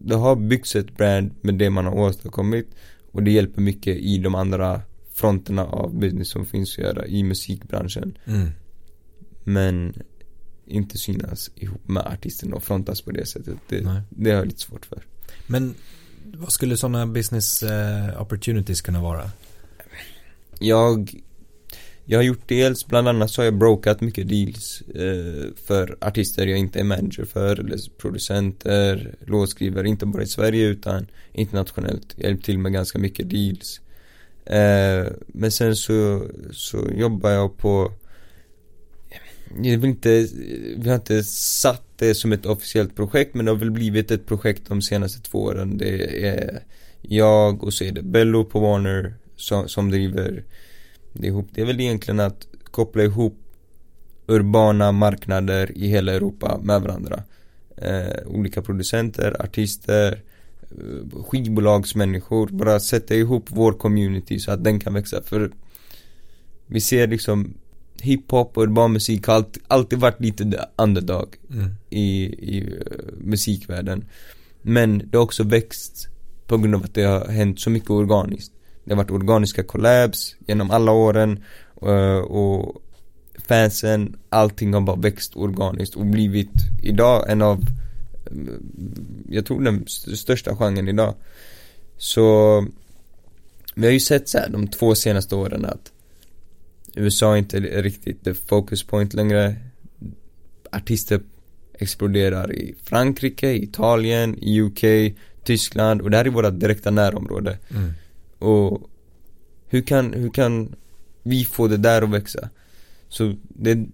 det har byggts ett brand med det man har åstadkommit och det hjälper mycket i de andra fronterna av business som finns att göra i musikbranschen. Mm. Men inte synas ihop med artisterna och frontas på det sättet. Det, Nej. det har jag lite svårt för. Men vad skulle sådana business eh, opportunities kunna vara? Jag jag har gjort dels, bland annat så har jag brokat mycket deals eh, för artister jag inte är manager för eller producenter, låtskrivare, inte bara i Sverige utan internationellt. Jag hjälpt till med ganska mycket deals. Eh, men sen så, så jobbar jag på jag vill inte, vi har inte satt det som ett officiellt projekt men det har väl blivit ett projekt de senaste två åren. Det är jag och så är det Bello på Warner som, som driver ihop. Det är väl egentligen att koppla ihop urbana marknader i hela Europa med varandra. Eh, olika producenter, artister, eh, skivbolagsmänniskor. Bara sätta ihop vår community så att den kan växa. För vi ser liksom hiphop och urban musik har alltid, alltid varit lite underdog Mm. i, i uh, musikvärlden. Men det har också växt på grund av att det har hänt så mycket organiskt. Det har varit organiska collabs genom alla åren uh, och fansen, allting har bara växt organiskt och blivit idag en av mm, jag tror den största genren idag. Så vi har ju sett så här de två senaste åren att USA är inte riktigt the focus point längre. Artister exploderar i Frankrike, Italien, UK, Tyskland och det här är våra direkta närområde. Mm. Och hur kan, hur kan vi få det där att växa? Så det är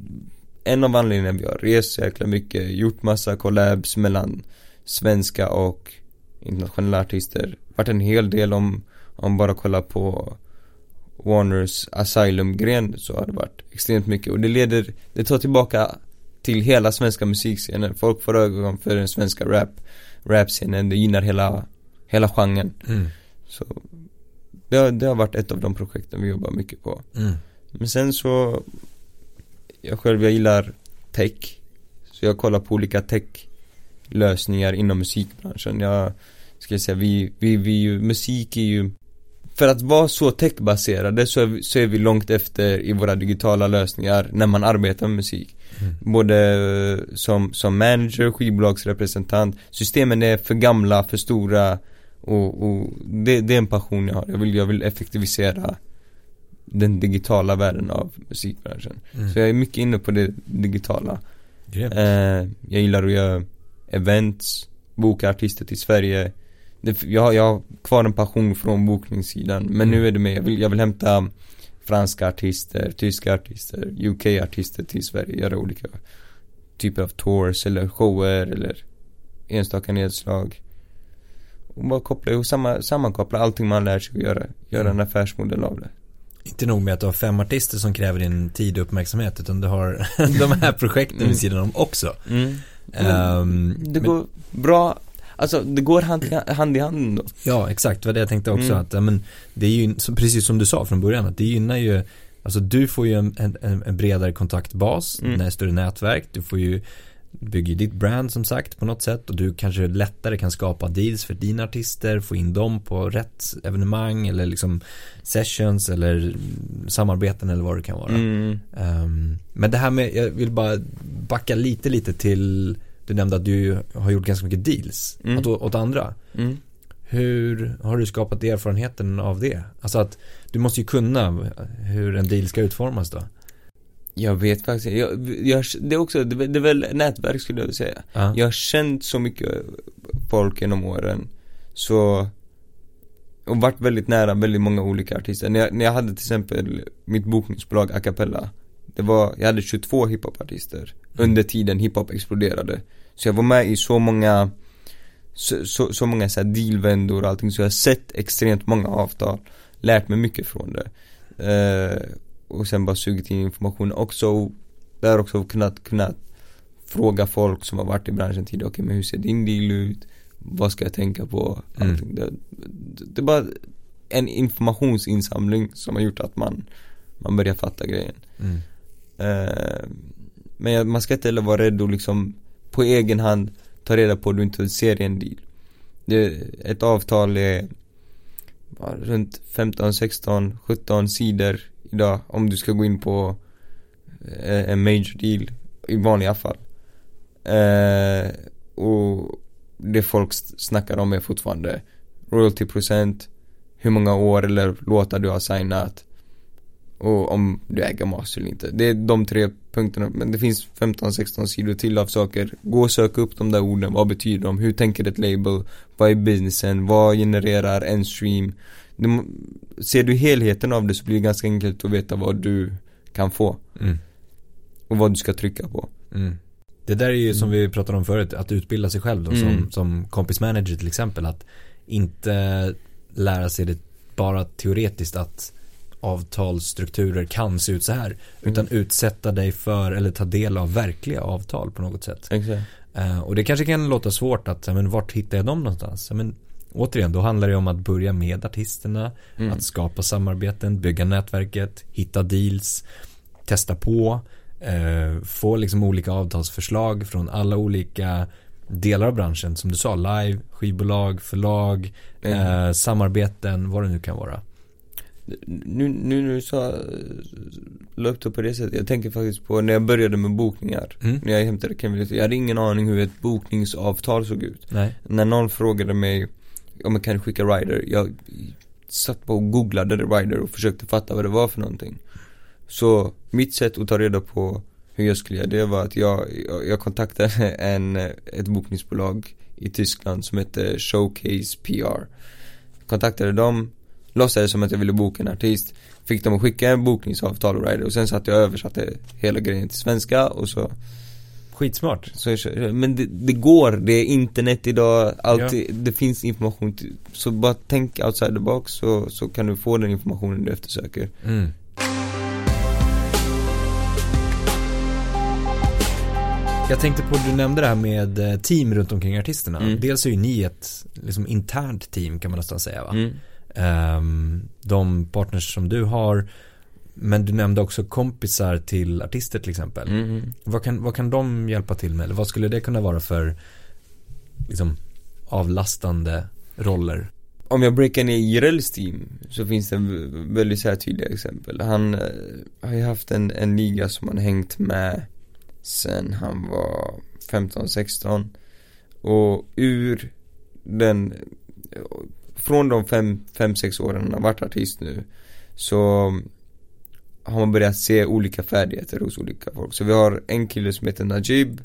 en av anledningarna vi har rest så jäkla mycket, gjort massa collabs mellan svenska och internationella artister. Varit en hel del om, om bara kolla på Warners Asylum-gren så har det varit extremt mycket och det leder, det tar tillbaka till hela svenska musikscenen. Folk får ögon för den svenska rap, rap-scenen, det gynnar hela hela genren. Mm. Så det har, det har varit ett av de projekten vi jobbar mycket på. Mm. Men sen så, jag själv, jag gillar tech. Så jag kollar på olika tech-lösningar inom musikbranschen. Jag ska säga, vi, vi, vi ju, musik är ju för att vara så techbaserade så är, vi, så är vi långt efter i våra digitala lösningar när man arbetar med musik. Mm. Både eh, som, som manager, skivbolagsrepresentant. Systemen är för gamla, för stora och, och det, det är en passion jag har. Jag vill, jag vill effektivisera den digitala världen av musikbranschen. Mm. Så jag är mycket inne på det digitala. Eh, jag gillar att göra events, boka artister till Sverige. Det, jag, har- jag har kvar en passion från bokningssidan. Men Mm. nu är det med, jag vill, jag vill hämta franska artister, tyska artister, UK-artister till Sverige. Göra olika typer av tours eller shower eller enstaka nedslag. Och bara koppla ihop, samma, sammankoppla allting man lär sig att göra. Göra en affärsmodell av det. Inte nog med att du har fem artister som kräver din tid och uppmärksamhet utan du har de här projekten Mm. vid sidan om också. Mm. Ehm, Det men- går bra, alltså det går hand i hand, i hand ändå. Ja, exakt. Det var det jag tänkte också. Mm. Att, men, det är ju, precis som du sa från början, att det gynnar ju Alltså du får ju en, en, en bredare kontaktbas, Mm. ett större nätverk, du får ju bygger ditt brand som sagt på något sätt och du kanske lättare kan skapa deals för dina artister, få in dem på rätt evenemang eller liksom sessions eller samarbeten eller vad det kan vara. Mm. Ehm, men det här med, jag vill bara backa lite lite till, du nämnde att du har gjort ganska mycket deals Mm. åt, åt andra. Mm. Hur har du skapat erfarenheten av det? Alltså att du måste ju kunna hur en deal ska utformas då. Jag vet faktiskt jag, jag, det är också, det, är- det är väl nätverk skulle jag vilja säga. Ja. Jag har känt så mycket folk genom åren. Så och varit väldigt nära väldigt många olika artister. När jag, när jag hade till exempel mitt bokningsbolag A Cappella. Det var, jag hade 22 hiphopartister under tiden hiphop exploderade. Så jag var med i så många så, så, så många så här dealvändor och allting så jag har sett extremt många avtal Lärt mig mycket från det eh, Och sen bara sugit in information också Där också kunnat, kunnat Fråga folk som har varit i branschen tidigare, okej men hur ser din deal ut? Vad ska jag tänka på? Mm. Det, det, är bara en informationsinsamling som har gjort att man Man börjar fatta grejen Mm. Eh, Men man ska inte heller vara rädd och liksom På egen hand Ta reda på att du inte ser en deal det, Ett avtal är Runt 15, 16, 17 sidor idag Om du ska gå in på eh, En major deal I vanliga fall eh, Och Det folk snackar om är fortfarande Royalty-procent Hur många år eller låtar du har signat och om du äger master eller inte. Det är de tre punkterna, men det finns 15-16 sidor till av saker. Gå och sök upp de där orden, vad betyder de? Hur tänker ett label? Vad är businessen? Vad genererar en stream? Det, ser du helheten av det så blir det ganska enkelt att veta vad du kan få Mm. och vad du ska trycka på. Mm. Det där är ju som vi pratade om förut, att utbilda sig själv då, som, Mm. som kompismanager till exempel. Att inte lära sig det bara teoretiskt att avtalsstrukturer kan se ut så här. Utan utsätta dig för eller ta del av verkliga avtal på något sätt. Exakt. Eh, och det kanske kan låta svårt att, men vart hittar jag dem någonstans? Men återigen, då handlar det om att börja med artisterna, Mm. att skapa samarbeten, bygga nätverket, hitta deals, testa på, eh, få liksom olika avtalsförslag från alla olika delar av branschen. Som du sa, live, skivbolag, förlag, Mm. eh, samarbeten, vad det nu kan vara. Nu, nu när du sa, la upp det på det sättet, jag tänker faktiskt på när jag började med bokningar. Mm. När jag hämtade Kevin, jag hade ingen aning hur ett bokningsavtal såg ut. Nej. När någon frågade mig Ja men kan du skicka rider, jag satt på och googlade rider och försökte fatta vad det var för någonting. Så mitt sätt att ta reda på hur jag skulle göra det var att jag, jag, jag kontaktade en, ett bokningsbolag i Tyskland som heter Showcase PR. Kontaktade dem, låtsades som att jag ville boka en artist, fick dem att skicka en bokningsavtal och rider och sen satt jag och översatte hela grejen till svenska och så Skitsmart. så jag men det, det går, det är internet idag, allt, det finns information till, Så bara tänk outside the box så, så kan du få den informationen du eftersöker Mm. Jag tänkte på, du nämnde det här med eh, team runt omkring artisterna. Mm. Dels är ju ni ett liksom, internt team kan man nästan säga va? Mm. Ehm, de partners som du har, men du nämnde också kompisar till artister till exempel. Mm. Vad, kan, vad kan de hjälpa till med? Eller vad skulle det kunna vara för liksom, avlastande roller? Om jag breakar ner Jirels team så finns det väldigt så här tydliga exempel. Han eh, har ju haft en, en liga som han hängt med sen han var 15-16 och ur den från de 5-6 åren han har varit artist nu så har man börjat se olika färdigheter hos olika folk. Så vi har en kille som heter Najib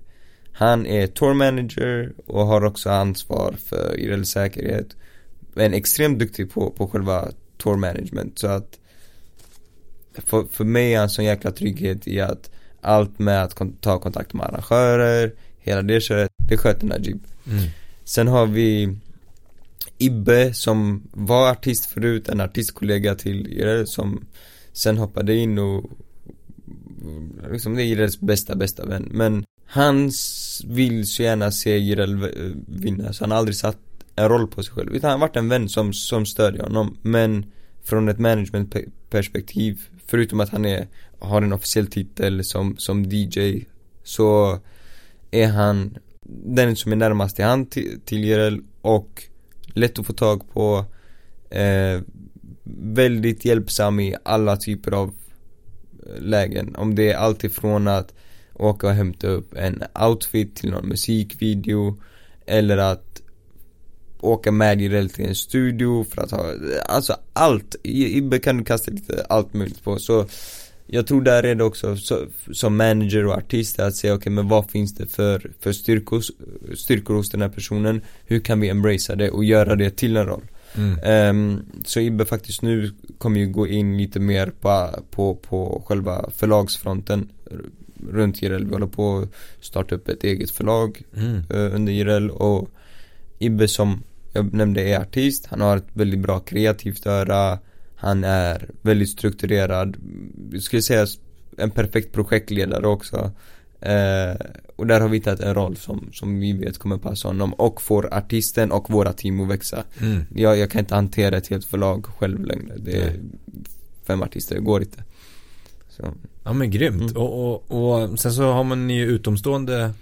Han är tour manager och har också ansvar för Jirels säkerhet Men extremt duktig på, på själva tour management så att för, för mig är han sån jäkla trygghet i att allt med att kon- ta kontakt med arrangörer, hela det köret, det sköter Najib. Mm. Sen har vi Ibbe som var artist förut, en artistkollega till Jireel som sen hoppade in och liksom det är Jireels bästa, bästa vän. Men han vill så gärna se Jireel vinna så han har aldrig satt en roll på sig själv. Utan han har varit en vän som, som stödjer honom. Men från ett managementperspektiv, förutom att han är, har en officiell titel som, som DJ, så är han den som är närmast i hand till, till Jireel och lätt att få tag på eh, väldigt hjälpsam i alla typer av eh, lägen. Om det är allt ifrån att åka och hämta upp en outfit till någon musikvideo eller att åka med Jireel till en studio för att ha, alltså allt. Ibbe kan du kasta lite allt möjligt på så jag tror där är det också så, som manager och artist att säga okej okay, men vad finns det för, för styrkor, styrkor hos den här personen Hur kan vi embracea det och göra det till en roll Mm. Ehm, Så Ibbe faktiskt nu kommer ju gå in lite mer på, på, på själva förlagsfronten runt Jireel. Vi håller på att starta upp ett eget förlag Mm. eh, under Jireel och Ibbe som jag nämnde är artist, han har ett väldigt bra kreativt öra Han är väldigt strukturerad, jag skulle säga en perfekt projektledare också eh, Och där har vi hittat en roll som, som vi vet kommer passa honom och får artisten och våra team att växa Mm. jag, jag kan inte hantera ett helt förlag själv längre, det är Nej. fem artister, det går inte så. Ja men grymt. Mm. Och, och, och sen så har man ju utomstående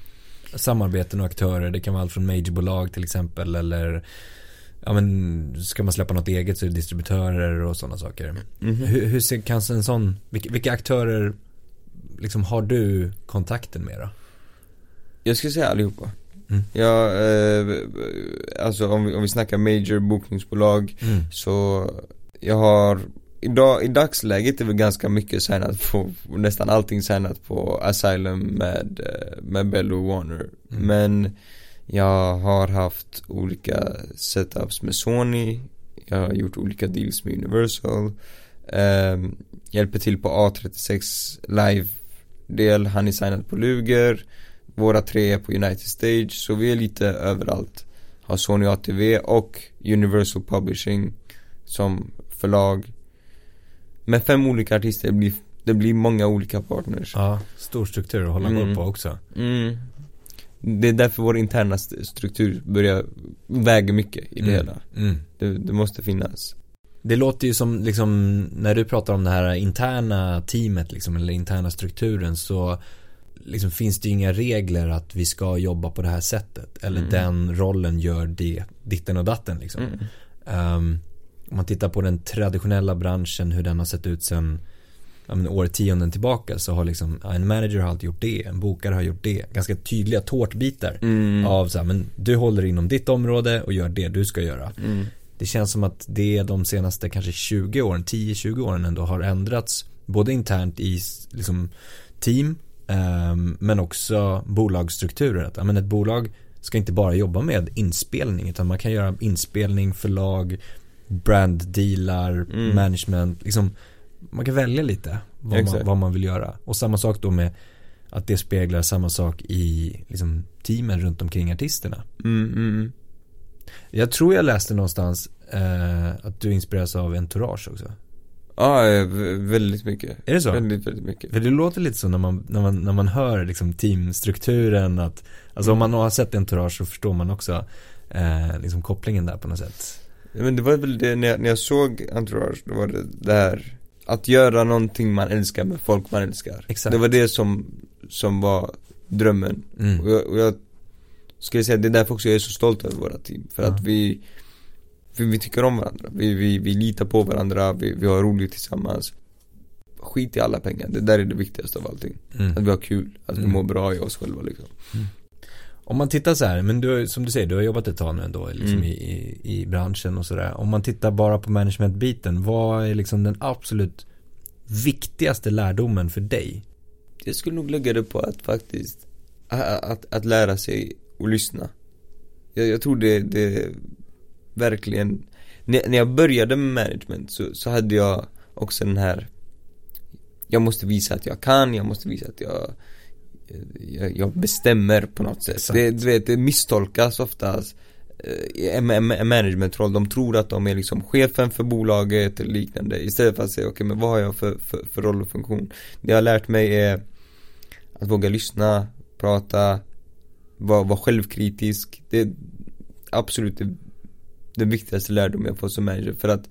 samarbeten och aktörer. Det kan vara allt från majorbolag till exempel eller Ja men ska man släppa något eget så är det distributörer och sådana saker. Mhm. Hur, hur ser kanske en sån, vilka, vilka aktörer liksom har du kontakten med då? Jag skulle säga allihopa Mm. Ja, eh, alltså om vi, om vi snackar major bokningsbolag Mm. Så jag har Idag, i dagsläget är väl ganska mycket signat på, nästan allting signat på Asylum med, eh, med Bello Warner Mm. Men jag har haft olika setups med Sony Jag har gjort olika deals med Universal ehm, Hjälper till på A36 live-del, han är signad på Luger Våra tre är på United Stage, så vi är lite överallt Har Sony ATV och Universal Publishing som förlag Med fem olika artister, det blir, det blir många olika partners Ja, stor struktur att hålla Mm. koll på också. mm. Det är därför vår interna st- struktur börjar väga mycket i det Mm. hela Mm. det, det måste finnas Det låter ju som liksom när du pratar om det här interna teamet liksom eller interna strukturen så liksom finns det ju inga regler att vi ska jobba på det här sättet eller Mm. den rollen gör det, ditten och datten liksom. mm. Ehm, om man tittar på den traditionella branschen hur den har sett ut sedan ja, men årtionden tillbaka så har liksom en manager har alltid gjort det, en bokare har gjort det. Ganska tydliga tårtbitar Mm. av så här, men du håller inom ditt område och gör det du ska göra. Mm. Det känns som att det de senaste kanske 20 åren, 10-20 åren ändå har ändrats både internt i liksom team ehm, men också bolagsstrukturer. Att, men ett bolag ska inte bara jobba med inspelning utan man kan göra inspelning, förlag, branddealar, Mm. management. Liksom, man kan välja lite vad man, vad man vill göra. Och samma sak då med att det speglar samma sak i liksom, teamen runt omkring artisterna. Mm, mm, mm. Jag tror jag läste någonstans eh, att du inspireras av Entourage också. Ja, v- väldigt mycket. Är det så? Väldigt, väldigt mycket. För det låter lite så när man, när man, när man hör liksom teamstrukturen att, alltså om man har sett Entourage så förstår man också eh, liksom kopplingen där på något sätt. Ja, Men det var väl det, när jag, när jag såg Entourage, då var det där Att göra någonting man älskar med folk man älskar Exakt. Det var det som, som var drömmen Mm. och, jag, och jag skulle säga det är därför också jag är så stolt över våra team För Ja. att vi, vi, vi tycker om varandra, vi, vi, vi litar på varandra, vi, vi har roligt tillsammans Skit i alla pengar, det där är det viktigaste av allting Mm. Att vi har kul, att vi Mm. mår bra i oss själva liksom Om man tittar så här, men du, som du säger, du har jobbat ett tag nu ändå liksom Mm. i, i, i branschen och sådär. Om man tittar bara på managementbiten, vad är liksom den absolut viktigaste lärdomen för dig? Jag skulle nog lägga det på att faktiskt att, att, att lära sig och lyssna. Jag, jag tror det, det verkligen när, när jag började med management så, så hade jag också den här Jag måste visa att jag kan, jag måste visa att jag Jag, jag bestämmer på något sätt. Exakt. det, du vet, det misstolkas oftast eh, en, en, en managementroll, de tror att de är liksom chefen för bolaget eller liknande istället för att säga okej men vad har jag för, för, för roll och funktion? Det jag har lärt mig är att våga lyssna, prata, vara, vara självkritisk. Det är absolut det, det viktigaste lärdom jag får som manager. För att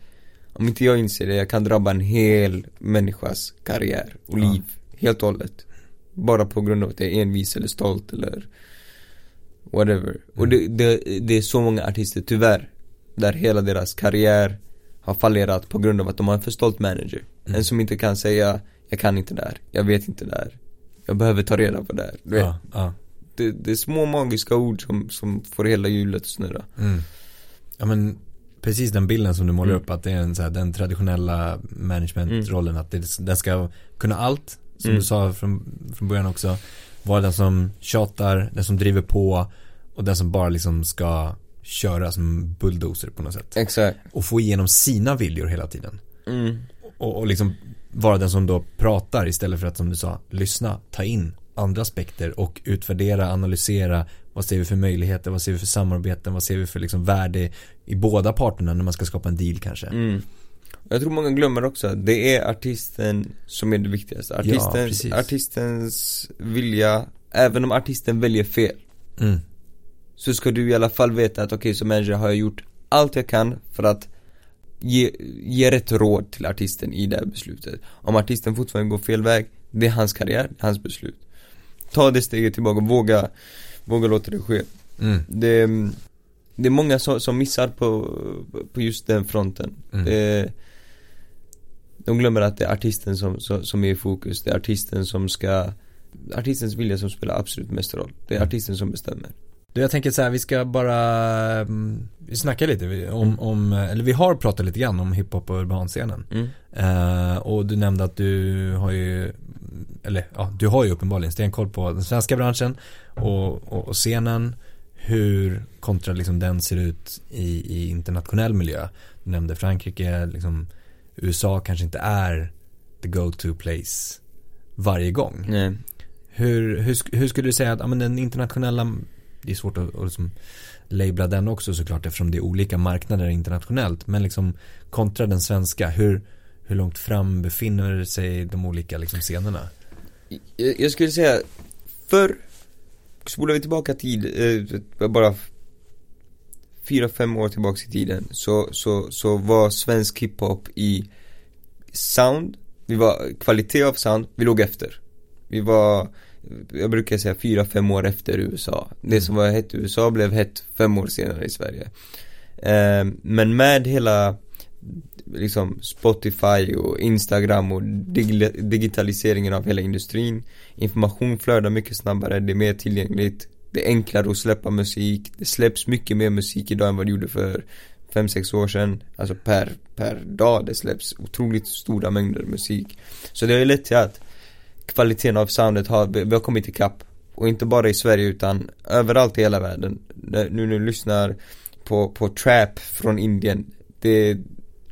om inte jag inser det, jag kan drabba en hel människas karriär och Ja. liv helt och hållet. Bara på grund av att jag är envis eller stolt eller whatever. Och det, det, det är så många artister tyvärr Där hela deras karriär har fallerat på grund av att de har en för stolt manager. Mm. En som inte kan säga Jag kan inte det här, jag vet inte det här. Jag behöver ta reda på det här. Du vet, Ja, ja. Det, det är små magiska ord som, som får hela hjulet att snurra Mm. Ja men precis den bilden som du målar Mm. upp att det är en, så här, den traditionella managementrollen att det, den ska kunna allt som Mm. du sa från, från början också vara den som tjatar, den som driver på och den som bara liksom ska köra som bulldozer på något sätt Exakt och få igenom sina viljor hela tiden mm. och, och liksom vara den som då pratar istället för att som du sa lyssna, ta in andra aspekter och utvärdera, analysera vad ser vi för möjligheter, vad ser vi för samarbeten, vad ser vi för liksom värde i båda parterna när man ska skapa en deal kanske. Mm. Jag tror många glömmer också att det är artisten som är det viktigaste. Ja, Artisten, precis. artistens vilja, även om artisten väljer fel, Mm. så ska du i alla fall veta att okej, som manager har jag gjort allt jag kan för att ge, ge rätt råd till artisten i det här beslutet. Om artisten fortfarande går fel väg, det är hans karriär, hans beslut. Ta det steget tillbaka, våga, våga låta det ske. Mm. Det, det är många som, som missar på, på just den fronten. Mm. Det, de glömmer att det är artisten som, som, som är i fokus. Det är artisten som ska Artistens vilja som spelar absolut mest roll. Det är Mm. artisten som bestämmer. Du, jag tänker så här, vi ska bara, mm, vi snackar lite om, om, eller vi har pratat lite grann om hiphop och urbanscenen. Mm. Eh, och du nämnde att du har ju, eller ja, du har ju uppenbarligen stenkoll på den svenska branschen och, och, och scenen. Hur kontra liksom den ser ut i, i internationell miljö. Du nämnde Frankrike, liksom USA kanske inte är the go-to place varje gång. Nej. Hur, hur, hur skulle du säga att ja, men den internationella, det är svårt att, att liksom labla den också såklart eftersom det är olika marknader internationellt. Men liksom kontra den svenska, hur, hur långt fram befinner sig de olika liksom scenerna? Jag, jag skulle säga, förr Spolar vi tillbaka tid, eh, bara Fyra, fem år tillbaka i tiden så, så, så var svensk hiphop i sound, vi var, kvalitet av sound, vi låg efter Vi var, jag brukar säga fyra, fem år efter USA. Det som var hett i USA blev hett fem år senare i Sverige. Eh, Men med hela liksom Spotify och Instagram och dig- digitaliseringen av hela industrin Information flödar mycket snabbare, det är mer tillgängligt Det är enklare att släppa musik Det släpps mycket mer musik idag än vad det gjorde för 5-6 år sedan. Alltså per, per dag det släpps otroligt stora mängder musik. Så det har ju lett till att kvaliteten av soundet har, vi har kommit ikapp Och inte bara i Sverige utan överallt i hela världen. Nu när du lyssnar på, på trap från Indien Det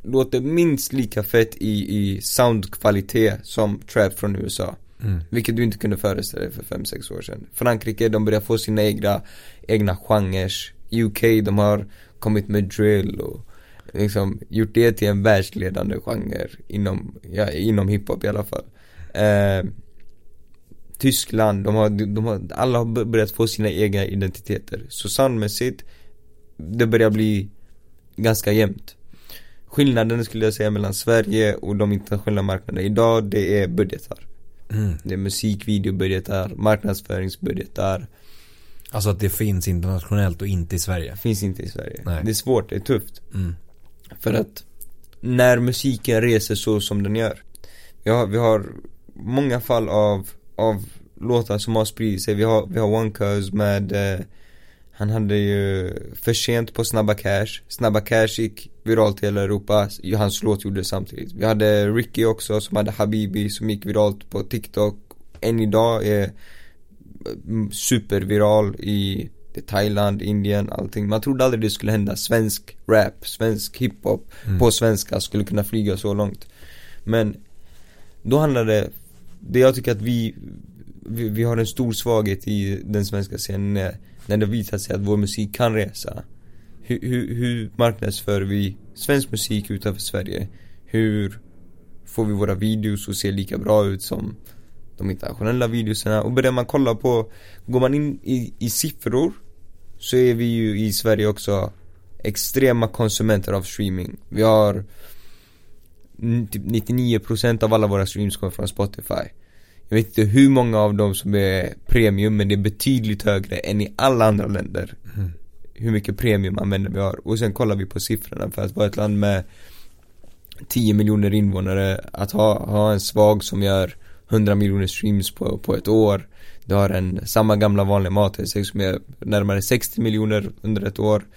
låter minst lika fett i, i soundkvalitet som trap från USA Mm. vilket du inte kunde föreställa dig för 5-6 år sedan. Frankrike, de börjar få sina egna, egna genrer UK, de har kommit med drill och liksom gjort det till en världsledande genre inom, ja, inom hiphop i alla fall. Eh, Tyskland, de har, de har, alla har börjat få sina egna identiteter. Så soundmässigt, det börjar bli ganska jämnt. Skillnaden skulle jag säga mellan Sverige och de internationella marknaderna idag, det är budgetar. Mm. Det är musikvideobudgetar, marknadsföringsbudgetar. Alltså att det finns internationellt och inte i Sverige. Finns inte i Sverige. Nej. Det är svårt, det är tufft. Mm. För att när musiken reser så som den gör. Vi har, vi har många fall av, av låtar som har spridit sig. Vi har, vi har One Cuz med eh, Han hade ju För sent på Snabba Cash Snabba Cash gick viralt i hela Europa Hans låt gjorde det samtidigt Vi hade Ricky också som hade Habibi som gick viralt på TikTok Än idag är mm, superviral i Thailand, Indien, allting. Man trodde aldrig det skulle hända. Svensk rap, svensk hiphop Mm. på svenska skulle kunna flyga så långt. Men då handlar det, det jag tycker att vi, vi, vi har en stor svaghet i den svenska scenen är när det visar sig att vår musik kan resa. Hur, hur, hur marknadsför vi svensk musik utanför Sverige? Hur får vi våra videos att se lika bra ut som de internationella videoserna? Och börjar man kolla på, går man in i, i siffror så är vi ju i Sverige också extrema konsumenter av streaming. Vi har typ 99% av alla våra streams kommer från Spotify. Jag vet inte hur många av dem som är premium men det är betydligt högre än i alla andra länder. Mm. Hur mycket premiumanvändare vi har. Och sen kollar vi på siffrorna för att vara ett land med 10 miljoner invånare, att ha, ha en svag som gör 100 miljoner streams på, på ett år. Du har en, samma gamla vanliga mat som gör närmare 60 miljoner under ett år.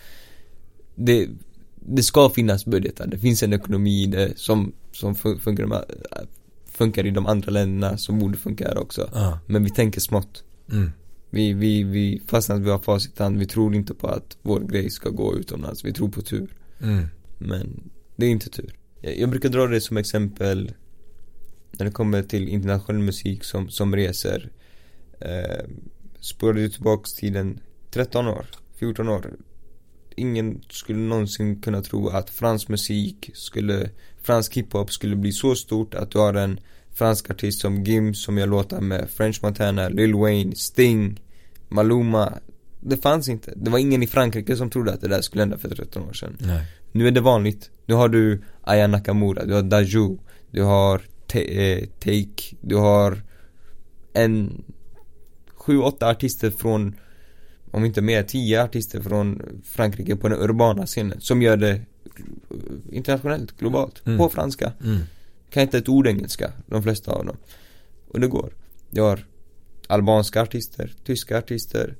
Det, det ska finnas budgetar, det finns en ekonomi det som, som fun- funkar, de- funkar i de andra länderna som borde funka här också. Ja. Men vi tänker smått. Mm. Vi, vi, vi, fastän att vi har facit hand, vi tror inte på att vår grej ska gå utomlands, vi tror på tur. Mm. Men det är inte tur. Jag, jag brukar dra det som exempel när det kommer till internationell musik som, som reser. Eh, du tillbaks tiden 13 år, 14 år. Ingen skulle någonsin kunna tro att fransk musik skulle, fransk hiphop skulle bli så stort att du har en fransk artist som Gim som gör låtar med French Montana, Lil Wayne, Sting, Maluma. Det fanns inte. Det var ingen i Frankrike som trodde att det där skulle hända för 13 år sedan. Nej. Nu är det vanligt. Nu har du Aya Nakamura, du har Daju, du har eh, Take, du har en sju, åtta artister från om inte mer, tio artister från Frankrike på den urbana scenen som gör det internationellt, globalt, Mm. på franska. Mm. Kan inte ett ord engelska, de flesta av dem. Och det går. Du har albanska artister, tyska artister.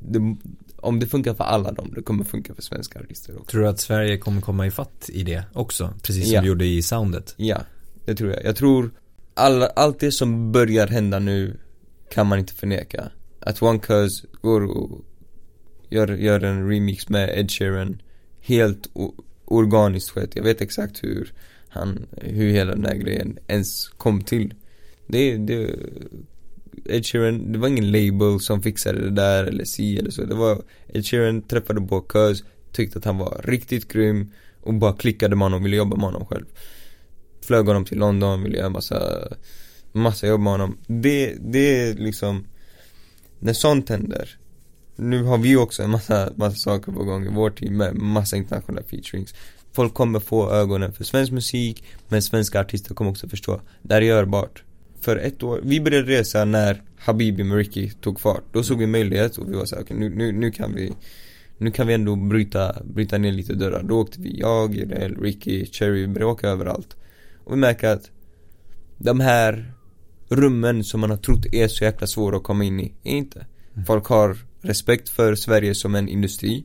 Det, om det funkar för alla dem, det kommer funka för svenska artister också. Tror du att Sverige kommer komma ifatt i det också? Precis som Ja. vi gjorde i soundet? Ja, det tror jag. Jag tror alla, allt det som börjar hända nu kan man inte förneka. Att One Cuz går och gör, gör en remix med Ed Sheeran helt organiskt skett. Jag vet exakt hur han, hur hela den här grejen ens kom till. Det, det Ed Sheeran, det var ingen label som fixade det där eller si eller så. Det var Ed Sheeran träffade på Cuz, tyckte att han var riktigt grym och bara klickade med honom, ville jobba med honom själv. Flög honom till London, ville göra massa, massa jobb med honom. Det, det är liksom, när sånt händer, nu har vi också en massa, massa saker på gång i vår team med massa internationella featurings. Folk kommer få ögonen för svensk musik, men svenska artister kommer också förstå, det här är görbart. För ett år, vi började resa när Habibi med Ricky tog fart. Då såg vi möjlighet och vi var såhär, okej nu, nu, nu kan vi nu kan vi ändå bryta, bryta ner lite dörrar. Då åkte vi, jag, Irel, Ricky, Cherry, vi började åka överallt. Och vi märker att de här rummen som man har trott är så jäkla svåra att komma in i, är inte. Folk har respekt för Sverige som en industri.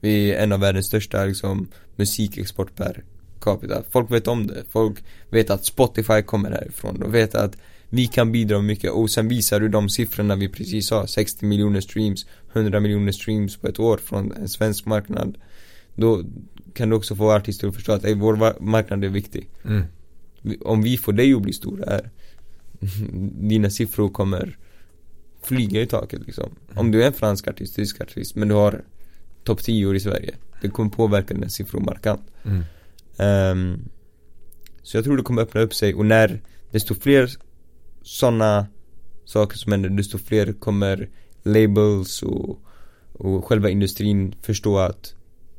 Vi är en av världens största liksom musikexport per capita. Folk vet om det. Folk vet att Spotify kommer härifrån. De vet att vi kan bidra mycket och sen visar du de siffrorna vi precis sa 60 miljoner streams 100 miljoner streams på ett år från en svensk marknad Då kan du också få artister att förstå att ey, vår marknad är viktig Mm. Om vi får dig att bli stor här Dina siffror kommer flyga i taket liksom Om du är en fransk artist, tysk artist men du har topp 10 i Sverige Det kommer påverka dina siffror markant. Mm. Ehm, så jag tror det kommer öppna upp sig och när desto fler sådana saker som händer, desto fler kommer labels och, och själva industrin förstå att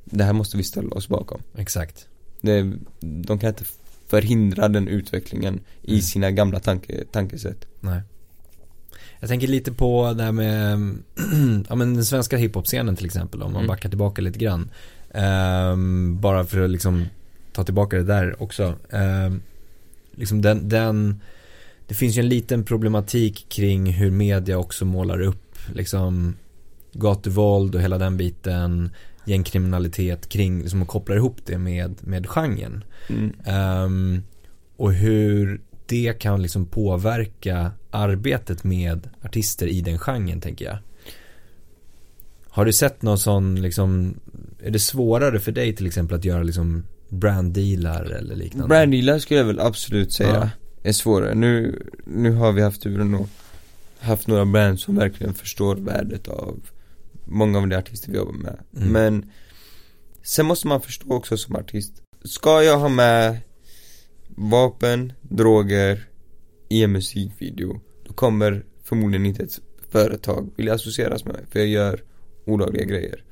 det här måste vi ställa oss bakom. Exakt. Det, de kan inte förhindra den utvecklingen i Mm. sina gamla tanke, tankesätt. Nej. Jag tänker lite på det här med ja, men den svenska hiphop-scenen till exempel om man Mm. backar tillbaka lite grann. Ehm, bara för att liksom ta tillbaka det där också. Ehm, liksom den, den, det finns ju en liten problematik kring hur media också målar upp liksom gatuvåld och hela den biten, gängkriminalitet kring, liksom och kopplar ihop det med, med genren. Mm. Ehm, och hur det kan liksom påverka arbetet med artister i den genren tänker jag. Har du sett någon sån liksom, är det svårare för dig till exempel att göra liksom branddealar eller liknande? Branddealar skulle jag väl absolut säga Ja. är svårare. Nu, nu har vi haft turen och haft några brands som verkligen förstår värdet av många av de artister vi jobbar med. Mm. Men sen måste man förstå också som artist. Ska jag ha med vapen, droger i en musikvideo, då kommer förmodligen inte ett företag vilja associeras med mig, för jag gör olagliga grejer.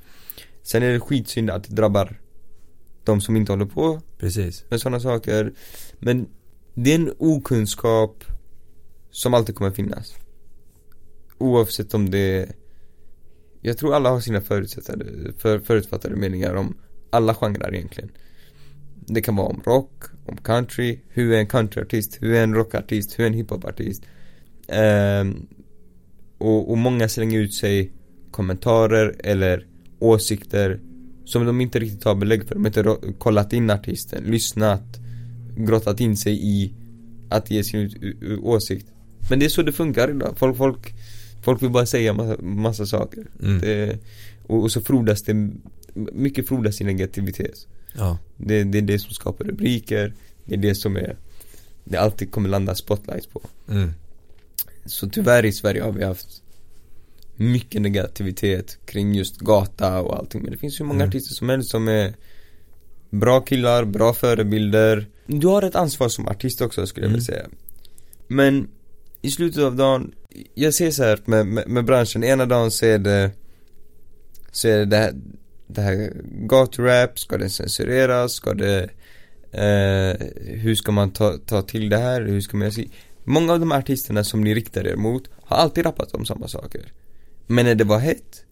Sen är det skitsynd att det drabbar de som inte håller på Precis. med sådana saker. Men det är en okunskap som alltid kommer finnas. Oavsett om det är Jag tror alla har sina förutsättade, för, förutfattade meningar om alla genrer egentligen. Det kan vara om rock, om country, hur är en countryartist, hur är en rockartist, hur är en hiphopartist. Ehm, och, och många slänger ut sig kommentarer eller åsikter som de inte riktigt har belägg för. De har inte kollat in artisten, lyssnat, grottat in sig i att ge sin åsikt. Men det är så det funkar idag. Folk, folk, folk vill bara säga massa, massa saker. Mm. Det, och, och så frodas det, mycket frodas i negativitet. Ja. Det, det är det som skapar rubriker, det är det som är, det alltid kommer landa spotlights på. Mm. Så tyvärr i Sverige har vi haft mycket negativitet kring just gata och allting. Men det finns ju många Mm. artister som helst som är bra killar, bra förebilder. Du har ett ansvar som artist också skulle jag Mm. vilja säga. Men i slutet av dagen, jag ser så här med, med, med branschen, ena dagen så är det så är det det här, det här gaturap, ska det censureras, ska det eh, hur ska man ta, ta till det här, hur ska man se Många av de artisterna som ni riktar er mot har alltid rappat om samma saker. Men när det var hett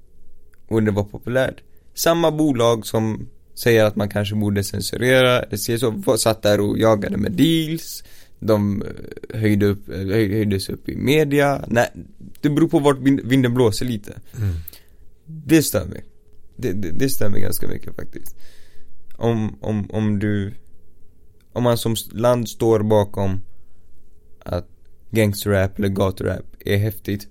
och det var populärt, samma bolag som säger att man kanske borde censurera, det ser så, satt där och jagade med deals, de eh, höjde upp, eh, höj- höjdes upp i media, nej, det beror på vart vind- vinden blåser lite. Mm. Det stör mig. Det, det, det mig ganska mycket faktiskt. Om, om, om du, om man som land står bakom att gangsterrap eller gaturap är häftigt,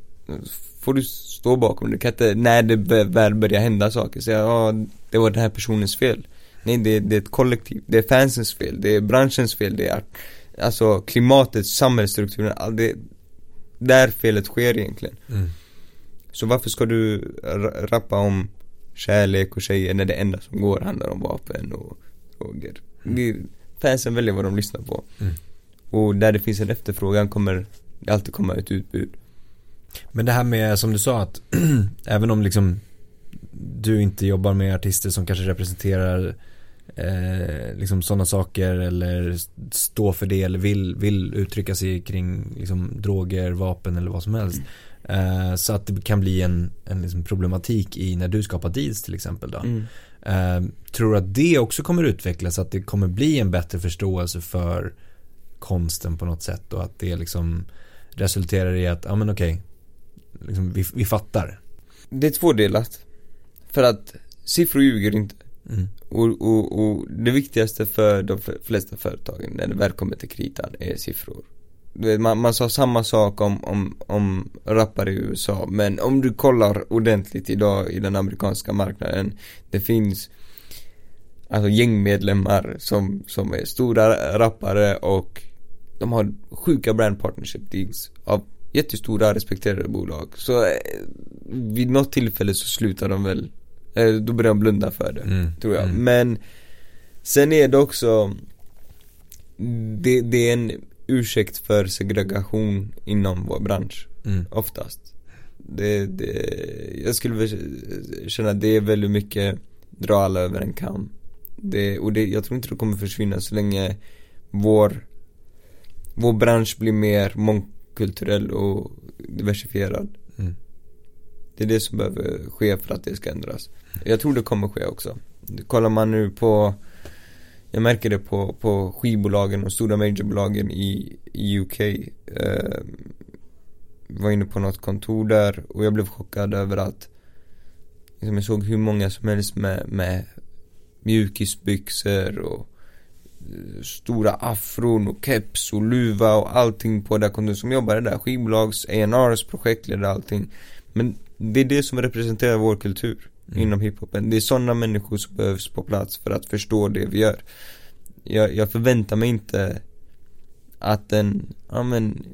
får du stå bakom det. Du kan inte, när det väl börjar hända saker, säga ja, det var den här personens fel. Nej, det, det är ett kollektiv. Det är fansens fel, det är branschens fel, det är alltså klimatet, samhällsstrukturen, det, där felet sker egentligen. Mm. Så varför ska du ra- rappa om kärlek och tjejer när det enda som går handlar om vapen och droger? Det- Fansen väljer vad de lyssnar på. Mm. Och där det finns en efterfrågan kommer det alltid komma ett utbud. Men det här med som du sa att även om liksom du inte jobbar med artister som kanske representerar eh, liksom sådana saker eller står för det eller vill, vill uttrycka sig kring liksom droger, vapen eller vad som helst. Eh, så att det kan bli en, en liksom problematik i när du skapar deals till exempel då. Mm. Eh, tror du att det också kommer utvecklas? Att det kommer bli en bättre förståelse för konsten på något sätt och att det liksom resulterar i att, ja men okej, liksom, vi, vi fattar. Det är tvådelat. För att siffror ljuger inte. Mm. Och, och, och det viktigaste för de flesta företagen när det väl kommer till kritan är siffror. Du vet, man, man sa samma sak om, om, om rappare i USA men om du kollar ordentligt idag i den amerikanska marknaden Det finns Alltså gängmedlemmar som, som är stora rappare och de har sjuka brand partnership deals av jättestora respekterade bolag. Så eh, vid något tillfälle så slutar de väl Eh, då börjar de blunda för det, Mm. tror jag. Mm. Men sen är det också det, det är en ursäkt för segregation inom vår bransch, Mm. oftast. Det, det, jag skulle väl känna att det är väldigt mycket dra alla över en kam. Det, och det, jag tror inte det kommer försvinna så länge vår, vår bransch blir mer mångkulturell och diversifierad. Mm. Det är det som behöver ske för att det ska ändras. Jag tror det kommer ske också. Kollar man nu på jag märker det på, på skivbolagen och stora majorbolagen i, i UK eh, Var inne på något kontor där och jag blev chockad över att liksom Jag såg hur många som helst med, med mjukisbyxor och eh, stora afron och keps och luva och allting på det där kontoret som jobbade där. Skivbolags, A&Rs, projektledare, allting. Men det är det som representerar vår kultur Mm. inom hiphopen. Det är sådana människor som behövs på plats för att förstå det vi gör. Jag, jag förväntar mig inte att en, ja men,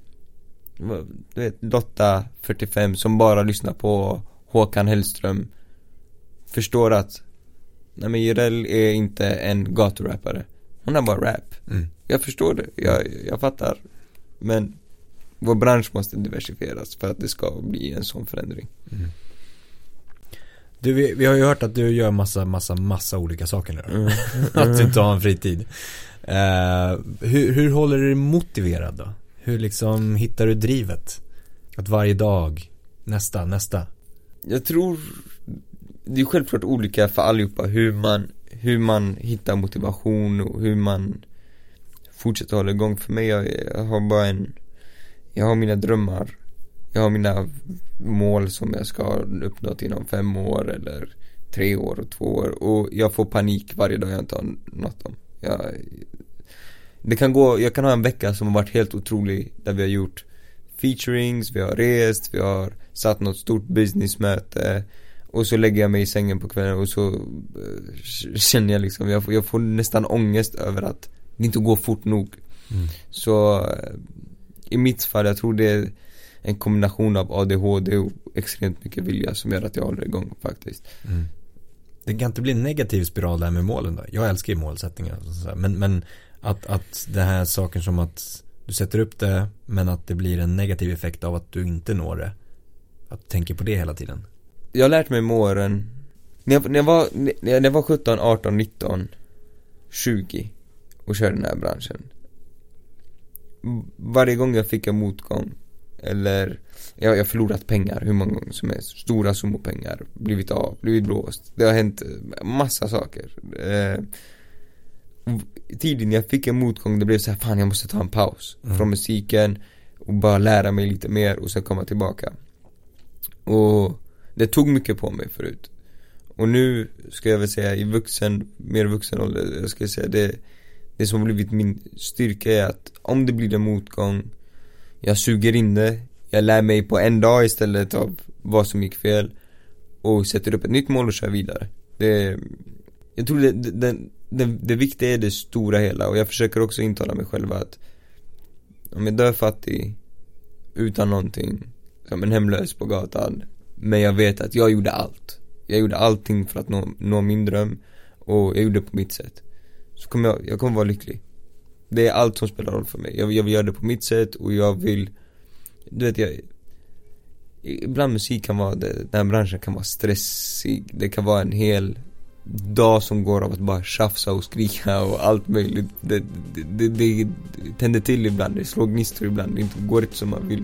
du vet, Lotta 45 som bara lyssnar på Håkan Hellström förstår att Nej men Jireel är inte en gaturappare Hon har bara rap Mm. Jag förstår det, jag, jag fattar Men Vår bransch måste diversifieras för att det ska bli en sån förändring Mm. Du, vi, vi har ju hört att du gör massa, massa, massa olika saker nu mm. Att du inte har en fritid. Eh, hur, hur håller du dig motiverad då? Hur liksom hittar du drivet? Att varje dag, nästa, nästa. Jag tror Det är självklart olika för allihopa hur man Hur man hittar motivation och hur man Fortsätter hålla igång För mig, jag, jag har bara en Jag har mina drömmar Jag har mina mål som jag ska ha uppnått inom fem år eller tre år och två år. Och jag får panik varje dag jag inte har nått dem. Jag, Det kan gå, jag kan ha en vecka som har varit helt otrolig där vi har gjort featurings, vi har rest, vi har satt något stort businessmöte och så lägger jag mig i sängen på kvällen och så eh, känner jag liksom, jag får, jag får nästan ångest över att det inte går fort nog. Mm. Så eh, i mitt fall, jag tror det är en kombination av ADHD och extremt mycket vilja som gör att jag håller igång faktiskt. Mm. Det kan inte bli en negativ spiral där med målen då? Jag älskar ju målsättningar. Men, men att, att det här saken som att du sätter upp det men att det blir en negativ effekt av att du inte når det. Att du tänker på det hela tiden. Jag har lärt mig med åren, när jag, när jag var, när jag var 17, 18, 19, 20 och körde den här branschen. Varje gång jag fick en motgång eller jag, jag har förlorat pengar hur många gånger som helst, stora summor pengar, blivit av, blivit blåst. Det har hänt eh, massa saker. Eh, tiden jag fick en motgång, det blev så här, fan jag måste ta en paus Mm. från musiken och bara lära mig lite mer och sen komma tillbaka. Och det tog mycket på mig förut. Och nu ska jag väl säga i vuxen, mer vuxen ålder, jag ska säga det Det som blivit min styrka är att om det blir en motgång jag suger in det, jag lär mig på en dag istället av vad som gick fel. Och sätter upp ett nytt mål och kör vidare. Det Jag tror det, det, det, det, det viktiga är det stora hela. Och jag försöker också intala mig själv att Om jag dör fattig Utan någonting Som en hemlös på gatan Men jag vet att jag gjorde allt. Jag gjorde allting för att nå, nå min dröm. Och jag gjorde det på mitt sätt. Så kommer jag, jag kommer vara lycklig. Det är allt som spelar roll för mig. Jag, jag vill göra det på mitt sätt och jag vill Du vet jag Ibland musik kan vara, den här branschen kan vara stressig. Det kan vara en hel dag som går av att bara tjafsa och skrika och allt möjligt. Det, det, det, det tänder till ibland, det slår gnistor ibland, det inte går inte som man vill.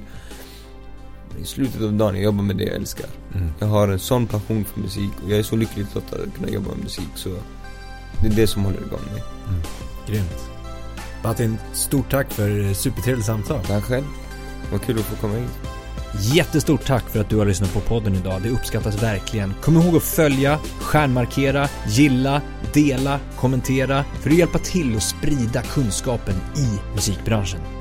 I slutet av dagen, jag jobbar med det jag älskar. Mm. Jag har en sån passion för musik och jag är så lyckligt lottad att kunna jobba med musik så Det är det som håller igång mig. Grymt. Martin, stort tack för supertrevligt samtal. Tack själv Vad kul att få komma hit Jättestort tack för att du har lyssnat på podden idag. Det uppskattas verkligen. Kom ihåg att följa, stjärnmarkera, gilla, dela, kommentera för att hjälpa till att sprida kunskapen i musikbranschen.